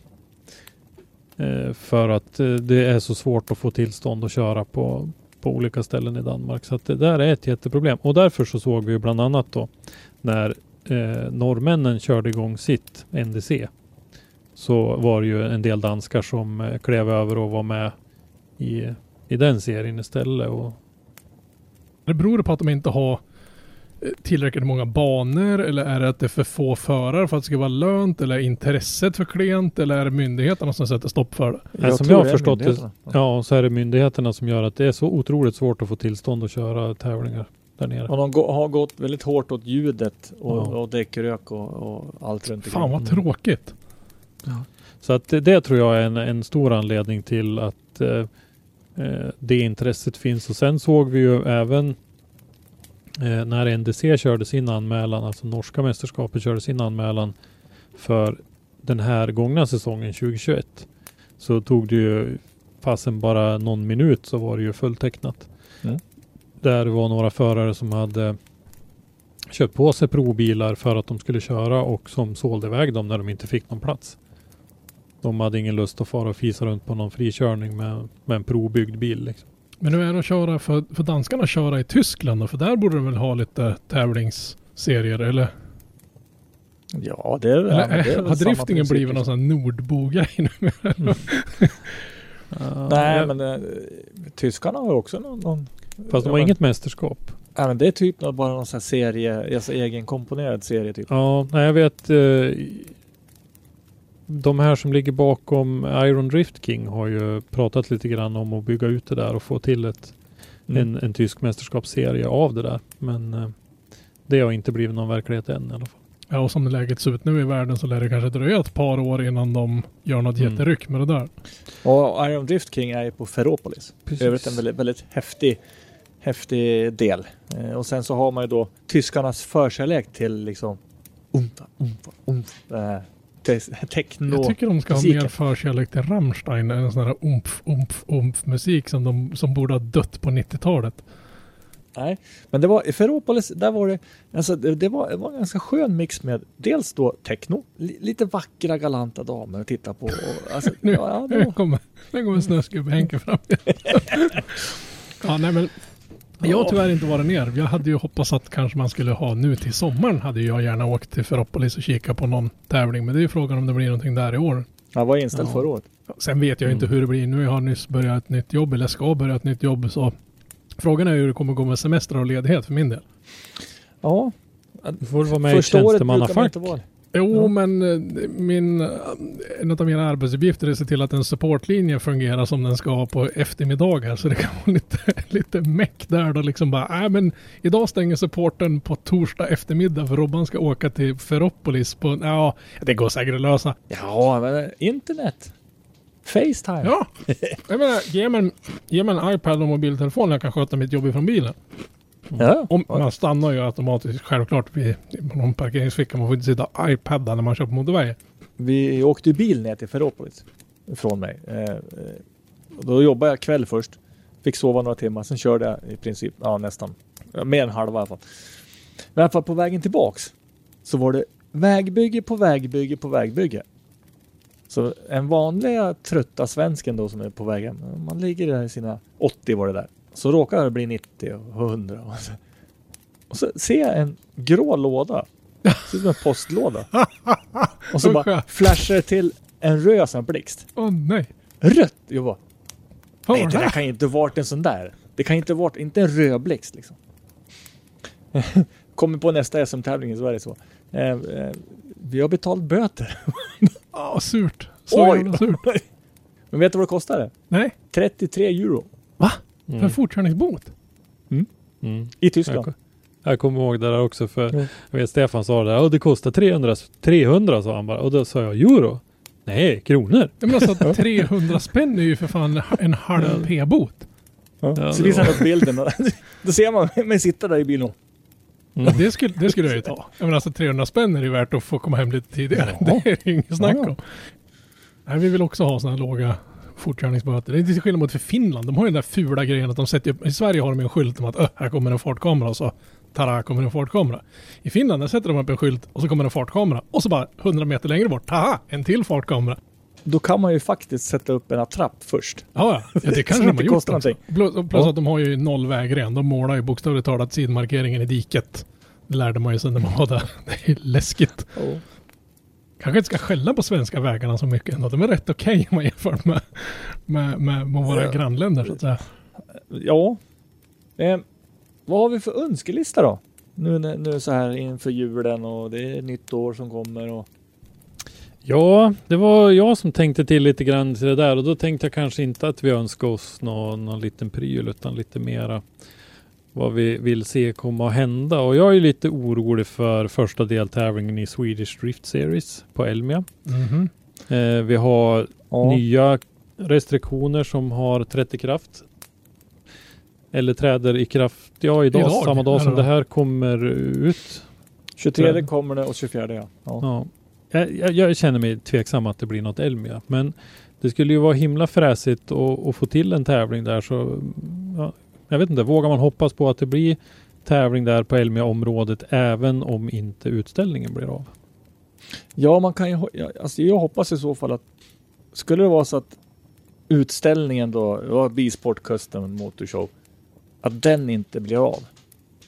Eh, för att eh, det är så svårt att få tillstånd att köra på, på olika ställen i Danmark. Så att det där är ett jätteproblem. Och därför så såg vi ju bland annat då när eh, norrmännen körde igång sitt NDC. Så var det ju en del danskar som eh, klev över och var med i, i den serien istället. Och, Det beror på att de inte har tillräckligt många banor eller är det att det är för få förare för att det ska vara lönt eller är intresset för klent eller är det myndigheterna som sätter stopp för det? Ja, som jag har förstått det, ja, så är det myndigheterna som gör att det är så otroligt svårt att få tillstånd att köra tävlingar där nere. Och de har gått väldigt hårt åt ljudet och, Ja. och däckrök och, och allt runt Fan vad omkring. tråkigt. Så att det, det tror jag är en, en stor anledning till att eh, eh, det intresset finns. Och sen såg vi ju även eh, när NDC körde sin anmälan, alltså norska mästerskapet körde sin anmälan för den här gångna säsongen 2021. Så tog det ju fasen bara någon minut så var det ju fulltecknat. Mm. Där var några förare som hade köpt på sig provbilar för att de skulle köra och som sålde iväg dem när de inte fick någon plats. De hade ingen lust att fara och fisa runt på någon frikörning med, med en provbyggd bil. Liksom. Men hur är det att köra för, för danskarna köra i Tyskland då? För där borde de väl ha lite tävlingsserier eller? Ja, det är, ja, eller men det är väl har driftingen blivit någon liksom. sån här Nordbo-grej nu? Nej, Ja, men eh, tyskarna har också någon... någon Fast de ja, har men- inget mästerskap. Ja, men det är typ bara någon sån här serie, alltså egenkomponerad serie typ. Ja, nej, jag vet. Eh, de här som ligger bakom Iron Drift King har ju pratat lite grann om att bygga ut det där och få till ett, Mm. en, en tysk mästerskapsserie av det där. Men eh, det har inte blivit någon verklighet än i alla fall. Ja, och som läget ser ut nu i världen så lär det kanske dröja ett par år innan de gör något Mm. jätteryck med det där. Och Iron Drift King är ju på Ferropolis. Precis. Övrigt en väldigt, väldigt häftig, häftig del. Eh, och sen så har man ju då tyskarnas förkärlek till liksom umfa, umfa, umf. Eh, techno. Jag tycker de ska ha mer förkärlek till Rammstein än sån här umf, umf, umf musik som, de, som borde ha dött på 90-talet. Nej, men det var i Ferropolis, där var det, alltså det, det, var, det var en ganska skön mix med dels då techno, li, lite vackra galanta damer att titta på. Och, alltså, Nu, ja, det nu var, kommer, nu kommer snöskubbe Henke fram. ja, nej men. Jag har tyvärr inte varit ner. Jag hade ju hoppats att kanske man skulle ha nu till sommaren hade jag gärna åkt till Ferropolis och kika på någon tävling. Men det är ju frågan om det blir någonting där i år. jag var inställd Ja. förra året. Sen vet jag inte hur det blir. Nu har jag nyss börjat ett nytt jobb eller ska börja ett nytt jobb. Så frågan är hur det kommer gå med semester och ledighet för min del. Ja, Du får vara med i första man tjänstemannafack. Jo, Ja. men eh, min, eh, en av mina arbetsuppgifter är att se till att en supportlinje fungerar som den ska på eftermiddagar. Så det kan vara lite, lite meck där då liksom bara, äh, men idag stänger supporten på torsdag eftermiddag för Robban ska åka till Ferropolis på, ja, det går säkert att lösa. Ja, men eh, internet. Facetime. Ja, jag menar, ge mig, en, ge mig en iPad och mobiltelefon jag kan sköta mitt jobb ifrån bilen. Ja. Om, man stannar ju automatiskt självklart vid någon parkeringsficka. Man får inte sitta iPadda när man kör på motorvägen. Vi åkte bil ner till Ferropolis från mig. Eh, då jobbade jag kväll först. Fick sova några timmar. Sen körde jag i princip, ja nästan, mer än halva i alla fall. Men i alla fall på vägen tillbaks så var det vägbygge på vägbygge på vägbygge. Så en vanliga trötta svensken då som är på vägen, man ligger där i sina 80 var det där. Så råkar det bli 90 och 100. Och så, och så ser jag en grå låda. Ser ut som en postlåda. Och så bara flashar det till en röd blixt. Åh nej. Rött! Jag bara, nej det där kan ju inte varit en sån där. Det kan ju inte varit, inte en röd blixt liksom. Kommer på nästa SM-tävling i Sverige så. Eh, eh, vi har betalt böter. Ja, surt. Så Oj. jävla surt. Men vet du vad det kostade? Nej, 33 euro. för Mm. fortkörningsbot. Mm. I Tyskland. Jag, jag kommer ihåg det där också för Mm. jag vet Stefan sa det där, och det kostar 300, 300 sa han bara. Och då sa jag euro. Nej, kronor. Jag menar så att 300 spänn är ju för fan en halv p-bot. Ja. Ja, så visar han upp bilden. Då ser man mig sitta där i bilen. Mm. Det, skulle, det skulle jag ju ta. Jag menar alltså 300 spänn är det värt att få komma hem lite tidigare. Ja. Det är inget snack Ja. om. Nej, vi vill också ha sådana här låga fortkörningsböter. Det är till skillnad mot för Finland. De har ju den där fula grejen att de sätter upp, I Sverige har de en skylt om att "Öh, här kommer en fartkamera och så tada kommer en fartkamera. I Finland där sätter de upp en skylt och så kommer en fartkamera och så bara 100 meter längre bort, taha, en till fartkamera. Då kan man ju faktiskt sätta upp en attrapp först. Ja, ja. ja det kanske de har gjort också. någonting. Plus, plus Ja. att de har ju noll vägren. De målar ju bokstavligt talat sidmarkeringen i diket. Det lärde man ju sig när man var där. Det är läskigt. Kanske inte ska skälla på svenska vägarna så mycket ändå. De är rätt okej om man jämför med, med, med, med våra Ja. grannländer så att säga. Ja. Eh, vad har vi för önskelista då? Nu, nu så här inför julen och det är nytt år som kommer och Ja, det var jag som tänkte till lite grann till det där och då tänkte jag kanske inte att vi önskar oss någon, någon liten pryl utan lite mera vad vi vill se komma att hända. Och jag är lite orolig för första deltävlingen i Swedish Drift Series på Elmia. Mhm. Eh, vi har ja, nya restriktioner som har trätt i kraft. Eller träder i kraft, ja idag, Idag, samma dag som det här kommer ut. 23 kommer det och 24 ja. ja. Ja. Jag, jag, jag känner mig tveksam att det blir något Elmia. Men det skulle ju vara himla fräsigt att, att få till en tävling där. Så, ja, jag vet inte, vågar man hoppas på att det blir tävling där på Elmia-området även om inte utställningen blir av? Ja, man kan ju, ja, alltså jag hoppas i så fall att skulle det vara så att utställningen då, var Bisport Custom Motorshow, att den inte blir av.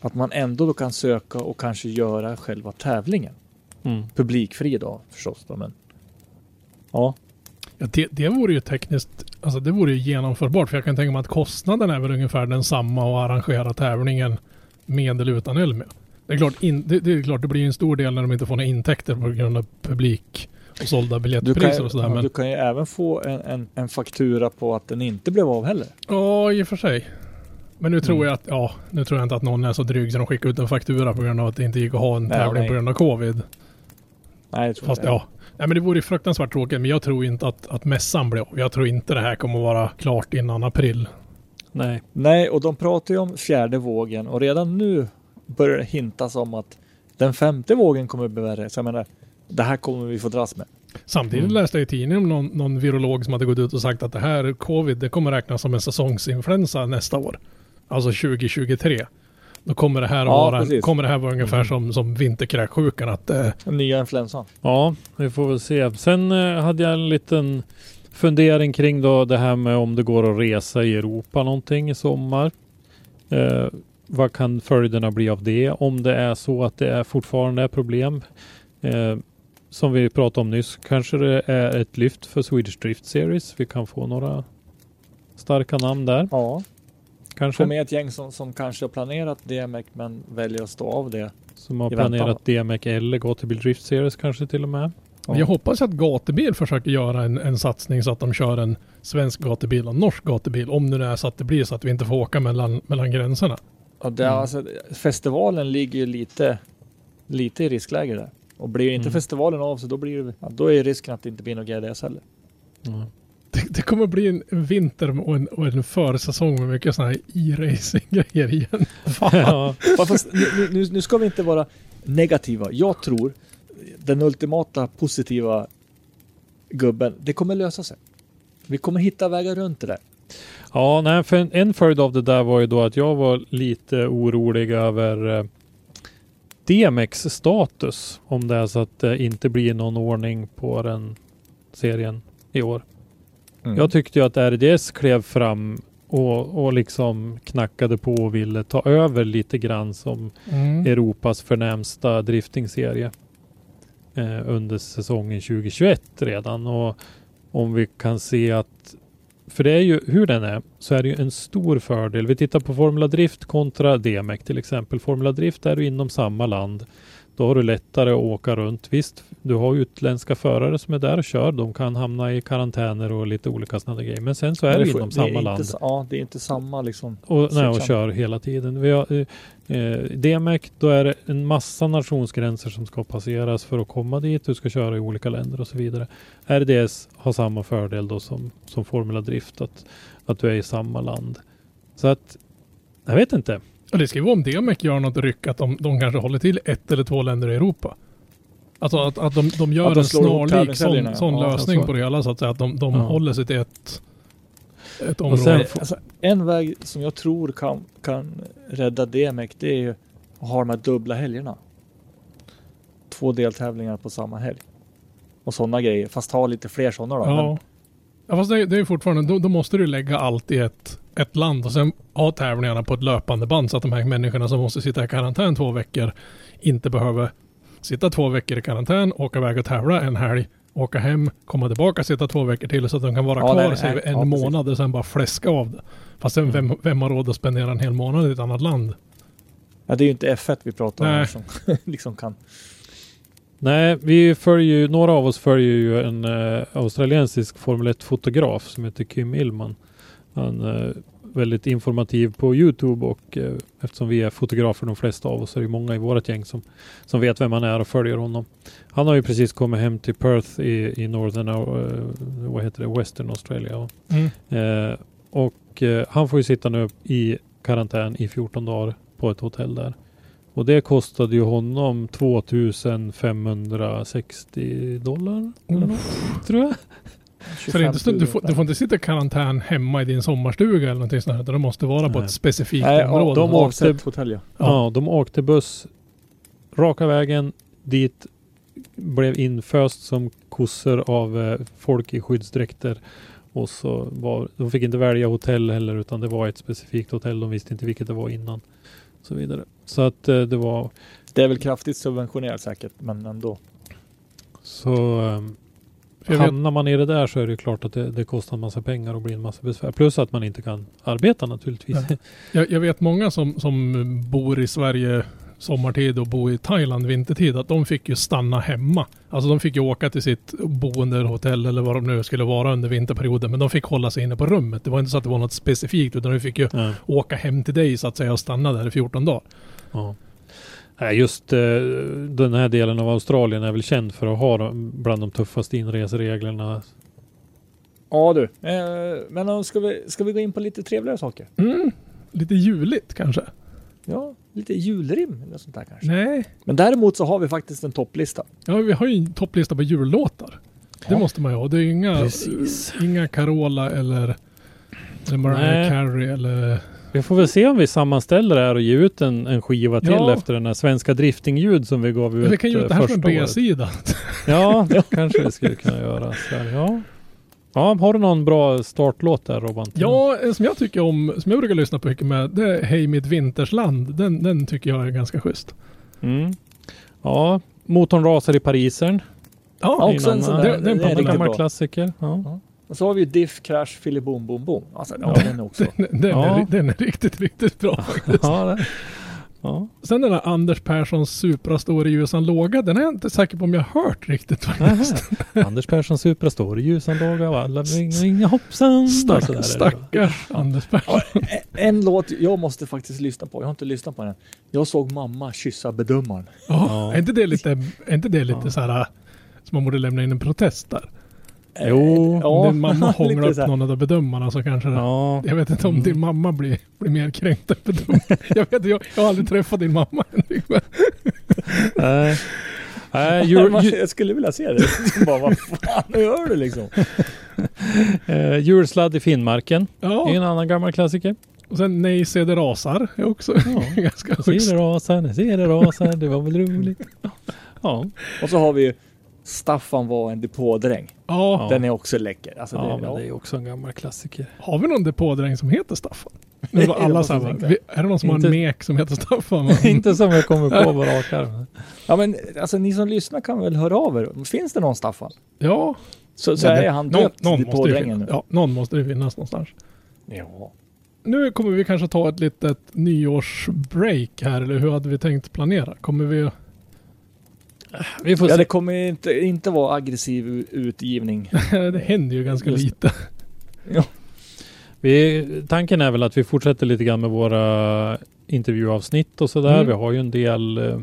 Att man ändå då kan söka och kanske göra själva tävlingen. Mm. Publikfri då förstås då, men ja, Ja, det, det vore ju tekniskt, alltså det vore ju genomförbart. För jag kan tänka mig att kostnaden är väl ungefär densamma att arrangera tävlingen med eller utan Elmia. Det är klart, in, det, det är klart det blir en stor del när de inte får några intäkter på grund av publik och sålda biljettpriser och sådär. ja, Men du kan ju även få en, en, en faktura på att den inte blev av heller. ja, i och för sig. Men nu tror Mm. jag att, ja, nu tror jag inte att någon är så dryg så de skickar ut en faktura på grund av att det inte gick att ha en Nej, tävling nej. på grund av covid. Nej, jag tror Fast inte. ja, nej, men det vore ju fruktansvärt tråkigt. Men jag tror inte att, att mässan blir av. Jag tror inte det här kommer att vara klart innan april. Nej. Nej, och de pratar ju om fjärde vågen och redan nu börjar det hintas om att den femte vågen kommer bli värre. Så jag menar, det här kommer vi få dras med. Samtidigt Mm. läste jag i tidningen om någon, någon virolog som hade gått ut och sagt att det här covid, det kommer räknas som en säsongsinfluensa nästa år. Alltså 2023. Då kommer det här, att Ja, vara, precis. kommer det här vara ungefär som, som vinterkräksjukan. Att, eh, Den nya influensan. Ja, vi får väl se. Sen eh, hade jag en liten fundering kring då det här med om det går att resa i Europa någonting i sommar. Eh, vad kan följderna bli av det? Om det är så att det är fortfarande är problem. Eh, som vi pratade om nyss, kanske det är ett lyft för Swedish Drift Series. Vi kan få några starka namn där. Ja, Kanske. få med ett gäng som, som kanske har planerat DMX men väljer att stå av det. Som har planerat DMX eller Gatubil Drift Series kanske till och med. Ja. Jag hoppas att Gatubil försöker göra en, en satsning så att de kör en svensk gatubil och en norsk gatubil. Om det nu är så att det blir så att vi inte får åka mellan, mellan gränserna. Ja, det, Mm. alltså, festivalen ligger ju lite, lite i riskläge där. Och blir inte Mm. festivalen av så då, blir det, ja, då är risken att det inte blir något GDS heller. Ja. Det, det kommer bli en vinter och en, och en försäsong med mycket sådana här e-racing-grejer igen. Fan. Ja. Ja, Fast nu, nu, nu ska vi inte vara negativa. Jag tror den ultimata positiva gubben, det kommer lösa sig. Vi kommer hitta vägar runt det där. Ja, nej, för en, en följd av det där var ju då att jag var lite orolig över eh, DMX status. Om det är så att det inte blir någon ordning på den serien i år. Mm. Jag tyckte ju att RDS klev fram och, och liksom knackade på och ville ta över lite grann som Mm. Europas förnämsta driftingserie eh, under säsongen 2021 redan. Och om vi kan se att, för det är ju hur den är, så är det ju en stor fördel. Vi tittar på Formula Drift kontra DMEC till exempel. Formula Drift är du inom samma land. Då har du lättare att åka runt. Visst, du har utländska förare som är där och kör. De kan hamna i karantäner och lite olika sådana grejer. Men sen så är det inom det samma inte land. sa- Ja, det är inte samma liksom. Och, nej, och kör hela tiden. Vi har, eh, eh, DMEC, då är det en massa nationsgränser som ska passeras för att komma dit. Du ska köra i olika länder och så vidare. RDS har samma fördel då som, som Formula Drift, att, att du är i samma land. Så att, jag vet inte. Och det ska ju vara om DMEC gör något ryck att de, de kanske håller till ett eller två länder i Europa. Alltså att, att de, de gör Att de en snarlik sån, sån ja. lösning så. på det hela så att säga. Att de, de Ja. håller sig till ett, ett område. sen alltså, en väg som jag tror kan, kan rädda DMX det är ju att ha de här dubbla helgerna. Två deltävlingar på samma helg. Och sådana grejer. Fast ha lite fler sådana då. Ja. Men, ja fast det, det är fortfarande, då, då måste du lägga allt i ett, ett land och sen ha tävlingarna på ett löpande band så att de här människorna som måste sitta i karantän två veckor inte behöver sitta två veckor i karantän, åka iväg och tävla en helg, åka hem, komma tillbaka, sitta två veckor till så att de kan vara Ja, kvar nej, säg, nej, en ja, månad och sen bara fläska av det. Fast sen, vem, vem har råd att spendera en hel månad i ett annat land? Ja, det är ju inte F1 vi pratar om Nej. här som liksom kan. Nej, vi följer ju, några av oss följer ju en eh, australiensisk Formel 1-fotograf som heter Kim Illman. Han är väldigt informativ på Youtube och eh, eftersom vi är fotografer de flesta av oss så är det många i vårt gäng som, som vet vem han är och följer honom. Han har ju precis kommit hem till Perth i, i Northern, eh, vad heter det, Western Australia. Mm. Eh, och eh, han får ju sitta nu i karantän i 14 dagar på ett hotell där. Och det kostade ju honom 2560 dollar. Eller något, tror jag. Så det är inte så, 25 du, får, du får inte sitta i karantän hemma i din sommarstuga eller någonting sånt här, utan det måste vara på Nej. ett specifikt Nej, ja, område. de de åkte- åkte hotell ja. Ja. de åkte buss raka vägen dit. Blev inföst som kossor av eh, folk i skyddsdräkter. Och så var, de fick inte välja hotell heller utan det var ett specifikt hotell. De visste inte vilket det var innan. Så vidare. Så att eh, det var Det är väl kraftigt subventionerat säkert, men ändå. så ehm, För Hamnar man i det där så är det klart att det, det kostar en massa pengar och blir en massa besvär. Plus att man inte kan arbeta naturligtvis. Jag, jag vet många som, som bor i Sverige sommartid och bor i Thailand vintertid, att de fick ju stanna hemma. Alltså de fick ju åka till sitt boende, eller hotell eller vad de nu skulle vara under vinterperioden, men de fick hålla sig inne på rummet. Det var inte så att det var något specifikt, utan de fick ju Ja. åka hem till dig så att säga och stanna där i 14 dagar. Ja. Nej, just eh, den här delen av Australien är väl känd för att ha bland de tuffaste inresereglerna. Ja du, eh, men ska vi, ska vi gå in på lite trevligare saker? Mm. Lite juligt kanske? Ja, lite julrim eller sånt där kanske. Nej. Men däremot så har vi faktiskt en topplista. Ja, vi har ju en topplista på jullåtar. Det Ja. måste man ju ha. Det är ju inga, Precis. inga Carola eller, eller Mariah. Carey eller... Vi får väl se om vi sammanställer det här och ger ut en, en skiva till Ja. efter den här svenska driftingljud som vi gav ut Vi kan ju eh, göra det här som en första året. B-sida. Ja, det kanske vi skulle kunna göra. Så här, ja. ja, har du någon bra startlåt där Robban? Ja, en som jag tycker om, som jag brukar lyssna på mycket med, det är Hej mitt vintersland. Den, den tycker jag är ganska schysst. Mm. Ja, Motorn rasar i Parisern. Ja, också en sån annan- där. det- Det, den är En gammal bra. klassiker. Ja. Och så har vi ju Diff, Crash, Philly Boom Boom Boom. Alltså, ja, Ja. den är också. Den, den, Ja. är, den är riktigt, riktigt bra faktiskt. Ja, det. ja. Sen den här Anders Perssons Supra står i ljusan låga, den är jag inte säker på om jag har hört riktigt faktiskt. Anders Persson Supra står i ljusan daga och alla ringa hoppsan. Stack, Så där är det. stackars Anders Persson. En låt jag måste faktiskt lyssna på. Jag har inte lyssnat på den. Jag såg mamma kyssa bedömaren. Ja, Ja. Är inte det lite, är inte det lite Ja. så här som man borde lämna in en protest där? Jo, Om din mamma hånglar upp någon av bedömarna så kanske det... ja. Jag vet inte om din mamma blir, blir mer kränkt än bedömare. Jag vet jag, jag har aldrig träffat din mamma Henrik. Nej. Nej, jul, jag skulle vilja se det. bara, vad fan gör du liksom? eh, julsladd i Finnmarken. Det är Ja, en annan gammal klassiker. och sen Nej se det rasar är också Ja. ganska schysst. det rasa, jag ser det rasa, det var väl roligt. Ja, Och så har vi ju Staffan var en depådräng. Ja, Den är också läcker. Alltså, ja det, men ja. det är också en gammal klassiker. har vi någon depådräng som heter Staffan? Nu var alla vi- är det någon som har Inte- en mek som heter Staffan? Inte som jag kommer på på rak arm. ja men alltså ni som lyssnar kan väl höra av er. Finns det någon Staffan? Ja, Så, så det- är han någon, döpt någon, måste det depådrängen nu. ja, någon måste det finnas någonstans. Ja. Nu kommer vi kanske ta ett litet nyårsbreak här, eller hur hade vi tänkt planera? Kommer vi... Vi får ja, se. det kommer inte, inte vara aggressiv utgivning. det händer ju ganska Just- lite. Vi, tanken är väl att vi fortsätter lite grann med våra intervjuavsnitt och sådär. Mm. Vi har ju en del eh,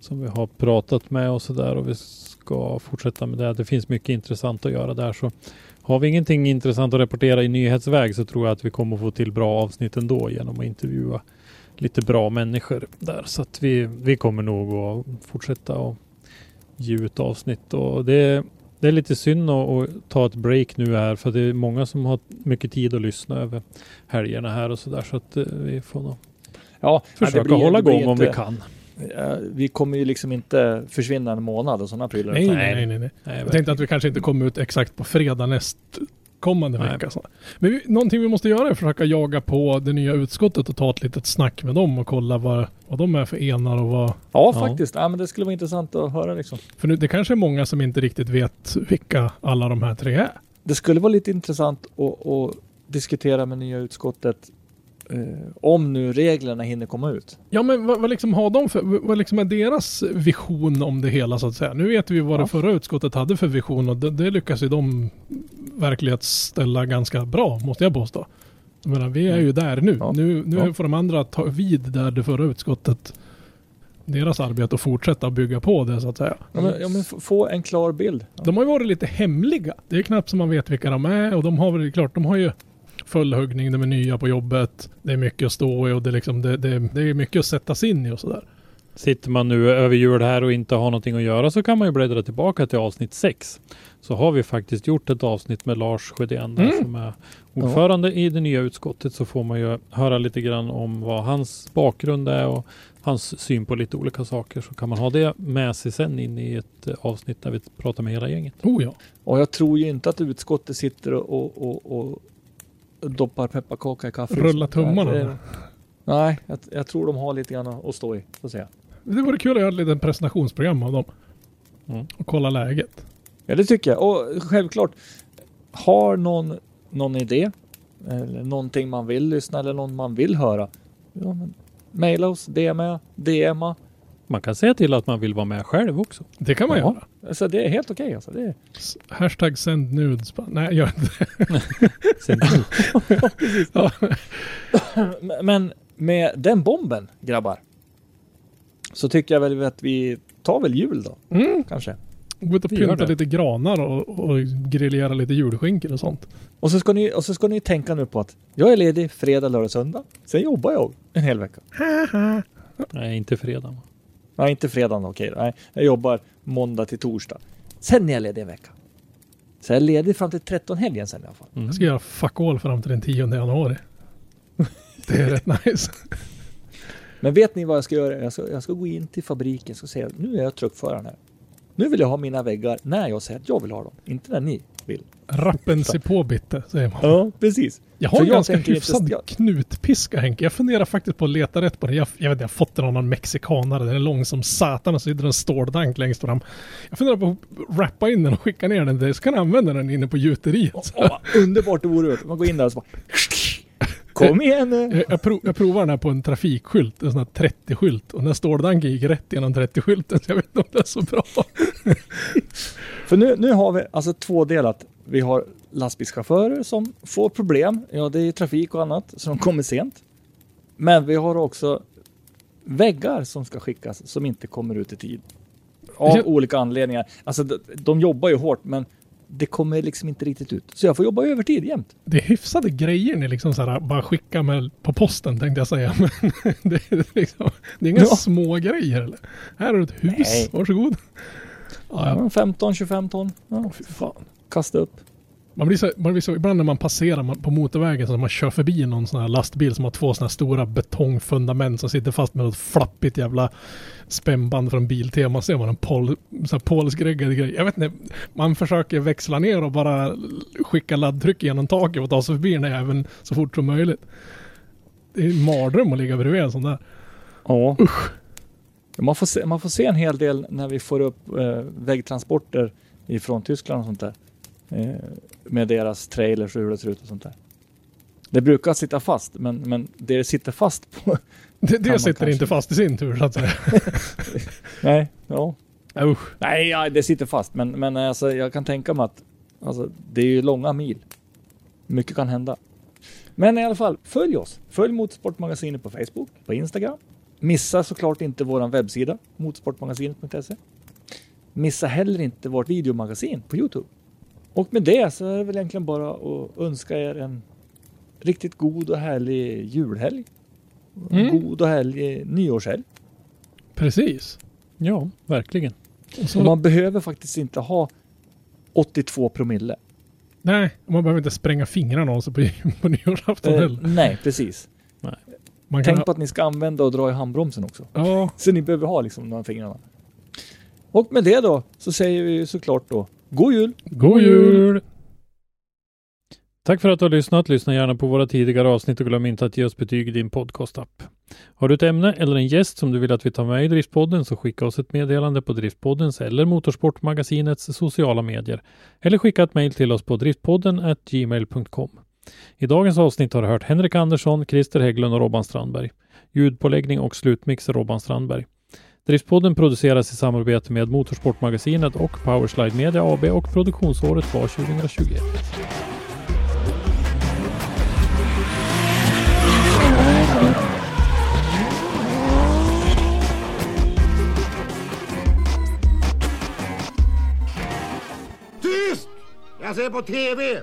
som vi har pratat med och sådär och vi ska fortsätta med det. Det finns mycket intressant att göra där så har vi ingenting intressant att rapportera i nyhetsväg så tror jag att vi kommer få till bra avsnitt ändå genom att intervjua lite bra människor där. Så att vi, vi kommer nog att fortsätta och ge ut avsnitt och det, det är lite synd att, att ta ett break nu här för det är många som har mycket tid att lyssna över helgerna här och sådär så att eh, vi får nog Ja, försöka blir- hålla igång om vi kan. Vi kommer ju liksom inte försvinna en månad och sådana prylar. Nej, nej, nej, nej. Nej, Jag tänkte att vi kanske inte kommer ut exakt på fredag näst kommande Nej. vecka. Men vi, någonting vi måste göra är att försöka jaga på det nya utskottet och ta ett litet snack med dem och kolla vad, vad de är för enar och vad... Ja, Ja. faktiskt. Ja, men det skulle vara intressant att höra liksom. För nu, det kanske är många som inte riktigt vet vilka alla de här tre är. Det skulle vara lite intressant att, att diskutera med nya utskottet om nu reglerna hinner komma ut. Ja men vad, vad liksom har de för, vad liksom är deras vision om det hela så att säga? Nu vet vi vad Ja. det förra utskottet hade för vision och det, det lyckas ju de verklighetsställa ganska bra måste jag påstå. Jag menar, vi är ju där nu. Ja. Nu, nu Ja. får de andra ta vid där det förra utskottet deras arbete och fortsätta bygga på det så att säga. Ja, men, ja, men få en klar bild. De har ju varit lite hemliga. Det är knappt som man vet vilka de är och de har väl klart, de har ju fullhuggning, de är nya på jobbet, det är mycket att stå i och det är liksom, det, det, det är mycket att sätta sig in i och sådär. Sitter man nu över jul här och inte har någonting att göra så kan man ju bläddra tillbaka till avsnitt 6. Så har vi faktiskt gjort ett avsnitt med Lars Sjödén Mm. som är ordförande i det nya utskottet så får man ju höra lite grann om vad hans bakgrund är och hans syn på lite olika saker. Så kan man ha det med sig sen in i ett eh, avsnitt där vi pratar med hela gänget. Oh ja. Och jag tror ju inte att utskottet sitter och, och, och doppar pepparkaka i kaffe. Rulla tummarna. Nej, Nej, jag, jag tror de har lite grann att stå i. Får se. Det vore kul att göra ett litet presentationsprogram av dem. Mm. Och kolla läget. Ja, det tycker jag. Och självklart, har någon någon idé eller någonting man vill lyssna eller någon man vill höra. Ja, men maila oss, DMa, DMa. Man kan säga till att man vill vara med själv också. Det kan man Ja. göra. Alltså, det är helt okej. alltså. det är... Hashtag send nudes. Nej, gör inte det. Sen, Ja. Men med den bomben, grabbar. Så tycker jag väl att vi tar väl jul då, Mm. kanske. Gå ut och pynta lite granar och, och grillera lite julskinkor och sånt. Och så, ska ni, och så ska ni tänka nu på att jag är ledig fredag, lördag, söndag. Sen jobbar jag en hel vecka. nej, inte fredag. Nej, inte fredagen okej. då. Nej, jag jobbar måndag till torsdag. Sen är jag ledig en vecka. Så jag är ledig fram till 13 helgen sen i alla fall. Mm. Jag ska göra fuck all fram till den 10 januari. Det är rätt nice. Men vet ni vad jag ska göra? Jag ska, jag ska gå in till fabriken och säga nu är jag truckföraren här. Nu vill jag ha mina väggar när jag säger att jag vill ha dem. Inte när ni vill. Rappen sig på bitte, säger man. Ja, precis. Jag har en jag ganska hyfsad jag- knutpiska Henke. Jag funderar faktiskt på att leta rätt på den. Jag, jag vet inte, jag har fått den av någon mexikanare. Den är lång som satan och så sitter en ståldank längst fram. Jag funderar på att rappa in den och skicka ner den dig. Så kan jag använda den inne på gjuteriet. Åh, vad underbart det vore. Man går in där och så bara... Kom igen! Jag, jag, prov, jag provar den här på en trafikskylt, en sån här 30-skylt. Och den här ståldanken gick rätt genom 30-skylten. Så jag vet inte om det är så bra. För nu, nu har vi alltså tvådelat. Vi har lastbilschaufförer som får problem. Ja, det är trafik och annat, så de kommer sent. Men vi har också väggar som ska skickas som inte kommer ut i tid. Av olika anledningar. Alltså de, de jobbar ju hårt, men det kommer liksom inte riktigt ut. Så jag får jobba övertid jämt. Det är hyfsade grejer ni liksom så här, bara skicka med på posten tänkte jag säga. Men det, är liksom, det är inga Ja. små grejer eller? Här har du ett hus, Nej. varsågod. Ja, ja. Ja, 15-25 ton. Ja, Fy fan. kasta upp. Man blir, så, man blir så, ibland när man passerar man- på motorvägen så man kör förbi någon sån här lastbil som har två såna här stora betongfundament som sitter fast med något flappigt jävla spännband från Biltema. Ser man en pol, så här polskreggad grej. Jag vet inte, man försöker växla ner och bara skicka laddtryck genom taket och ta sig förbi den här även så fort som möjligt. Det är en mardröm att ligga bredvid en sån där. Ja. Man får, se, man får se en hel del när vi får upp eh, vägtransporter ifrån Tyskland och sånt där. Eh, med deras trailers och hur det ser ut och sånt där. Det brukar sitta fast, men, men det sitter fast på... Det, det sitter kanske- inte fast i sin tur så att säga. Nej, ja. Usch. Nej, ja, det sitter fast, men, men alltså, jag kan tänka mig att alltså, det är ju långa mil. Mycket kan hända. Men i alla fall, följ oss. Följ Motorsportmagasinet på Facebook, på Instagram. Missa såklart inte vår webbsida, motorsportmagasinet.se. Missa heller inte vårt videomagasin på Youtube. Och med det så är det väl egentligen bara att önska er en riktigt god och härlig julhelg. Mm. God och härlig nyårshelg. Precis. Ja, verkligen. Och så, man behöver faktiskt inte ha 82 promille. nej, man behöver inte spränga fingrarna av sig på, på nyårsafton Eh, heller. nej, precis. Man kan Tänk på att ni ska använda och dra i handbromsen också. Ja, Så ni behöver ha liksom de här fingrarna. Och med det då så säger vi ju såklart då God Jul! god jul! Tack för att du har lyssnat. Lyssna gärna på våra tidigare avsnitt och glöm inte att ge oss betyg i din podcastapp. Har du ett ämne eller en gäst som du vill att vi tar med i Driftpodden så skicka oss ett meddelande på Driftpoddens eller Motorsportmagasinets sociala medier. Eller skicka ett mejl till oss på driftpodden gmail.com. I dagens avsnitt har du hört Henrik Andersson, Christer Hägglund och Robban Strandberg. Ljudpåläggning och slutmix Robban Strandberg. Driftspodden produceras i samarbete med Motorsportmagasinet och Powerslide Media AB och produktionsåret var 2021. Tyst! Jag ser på TV!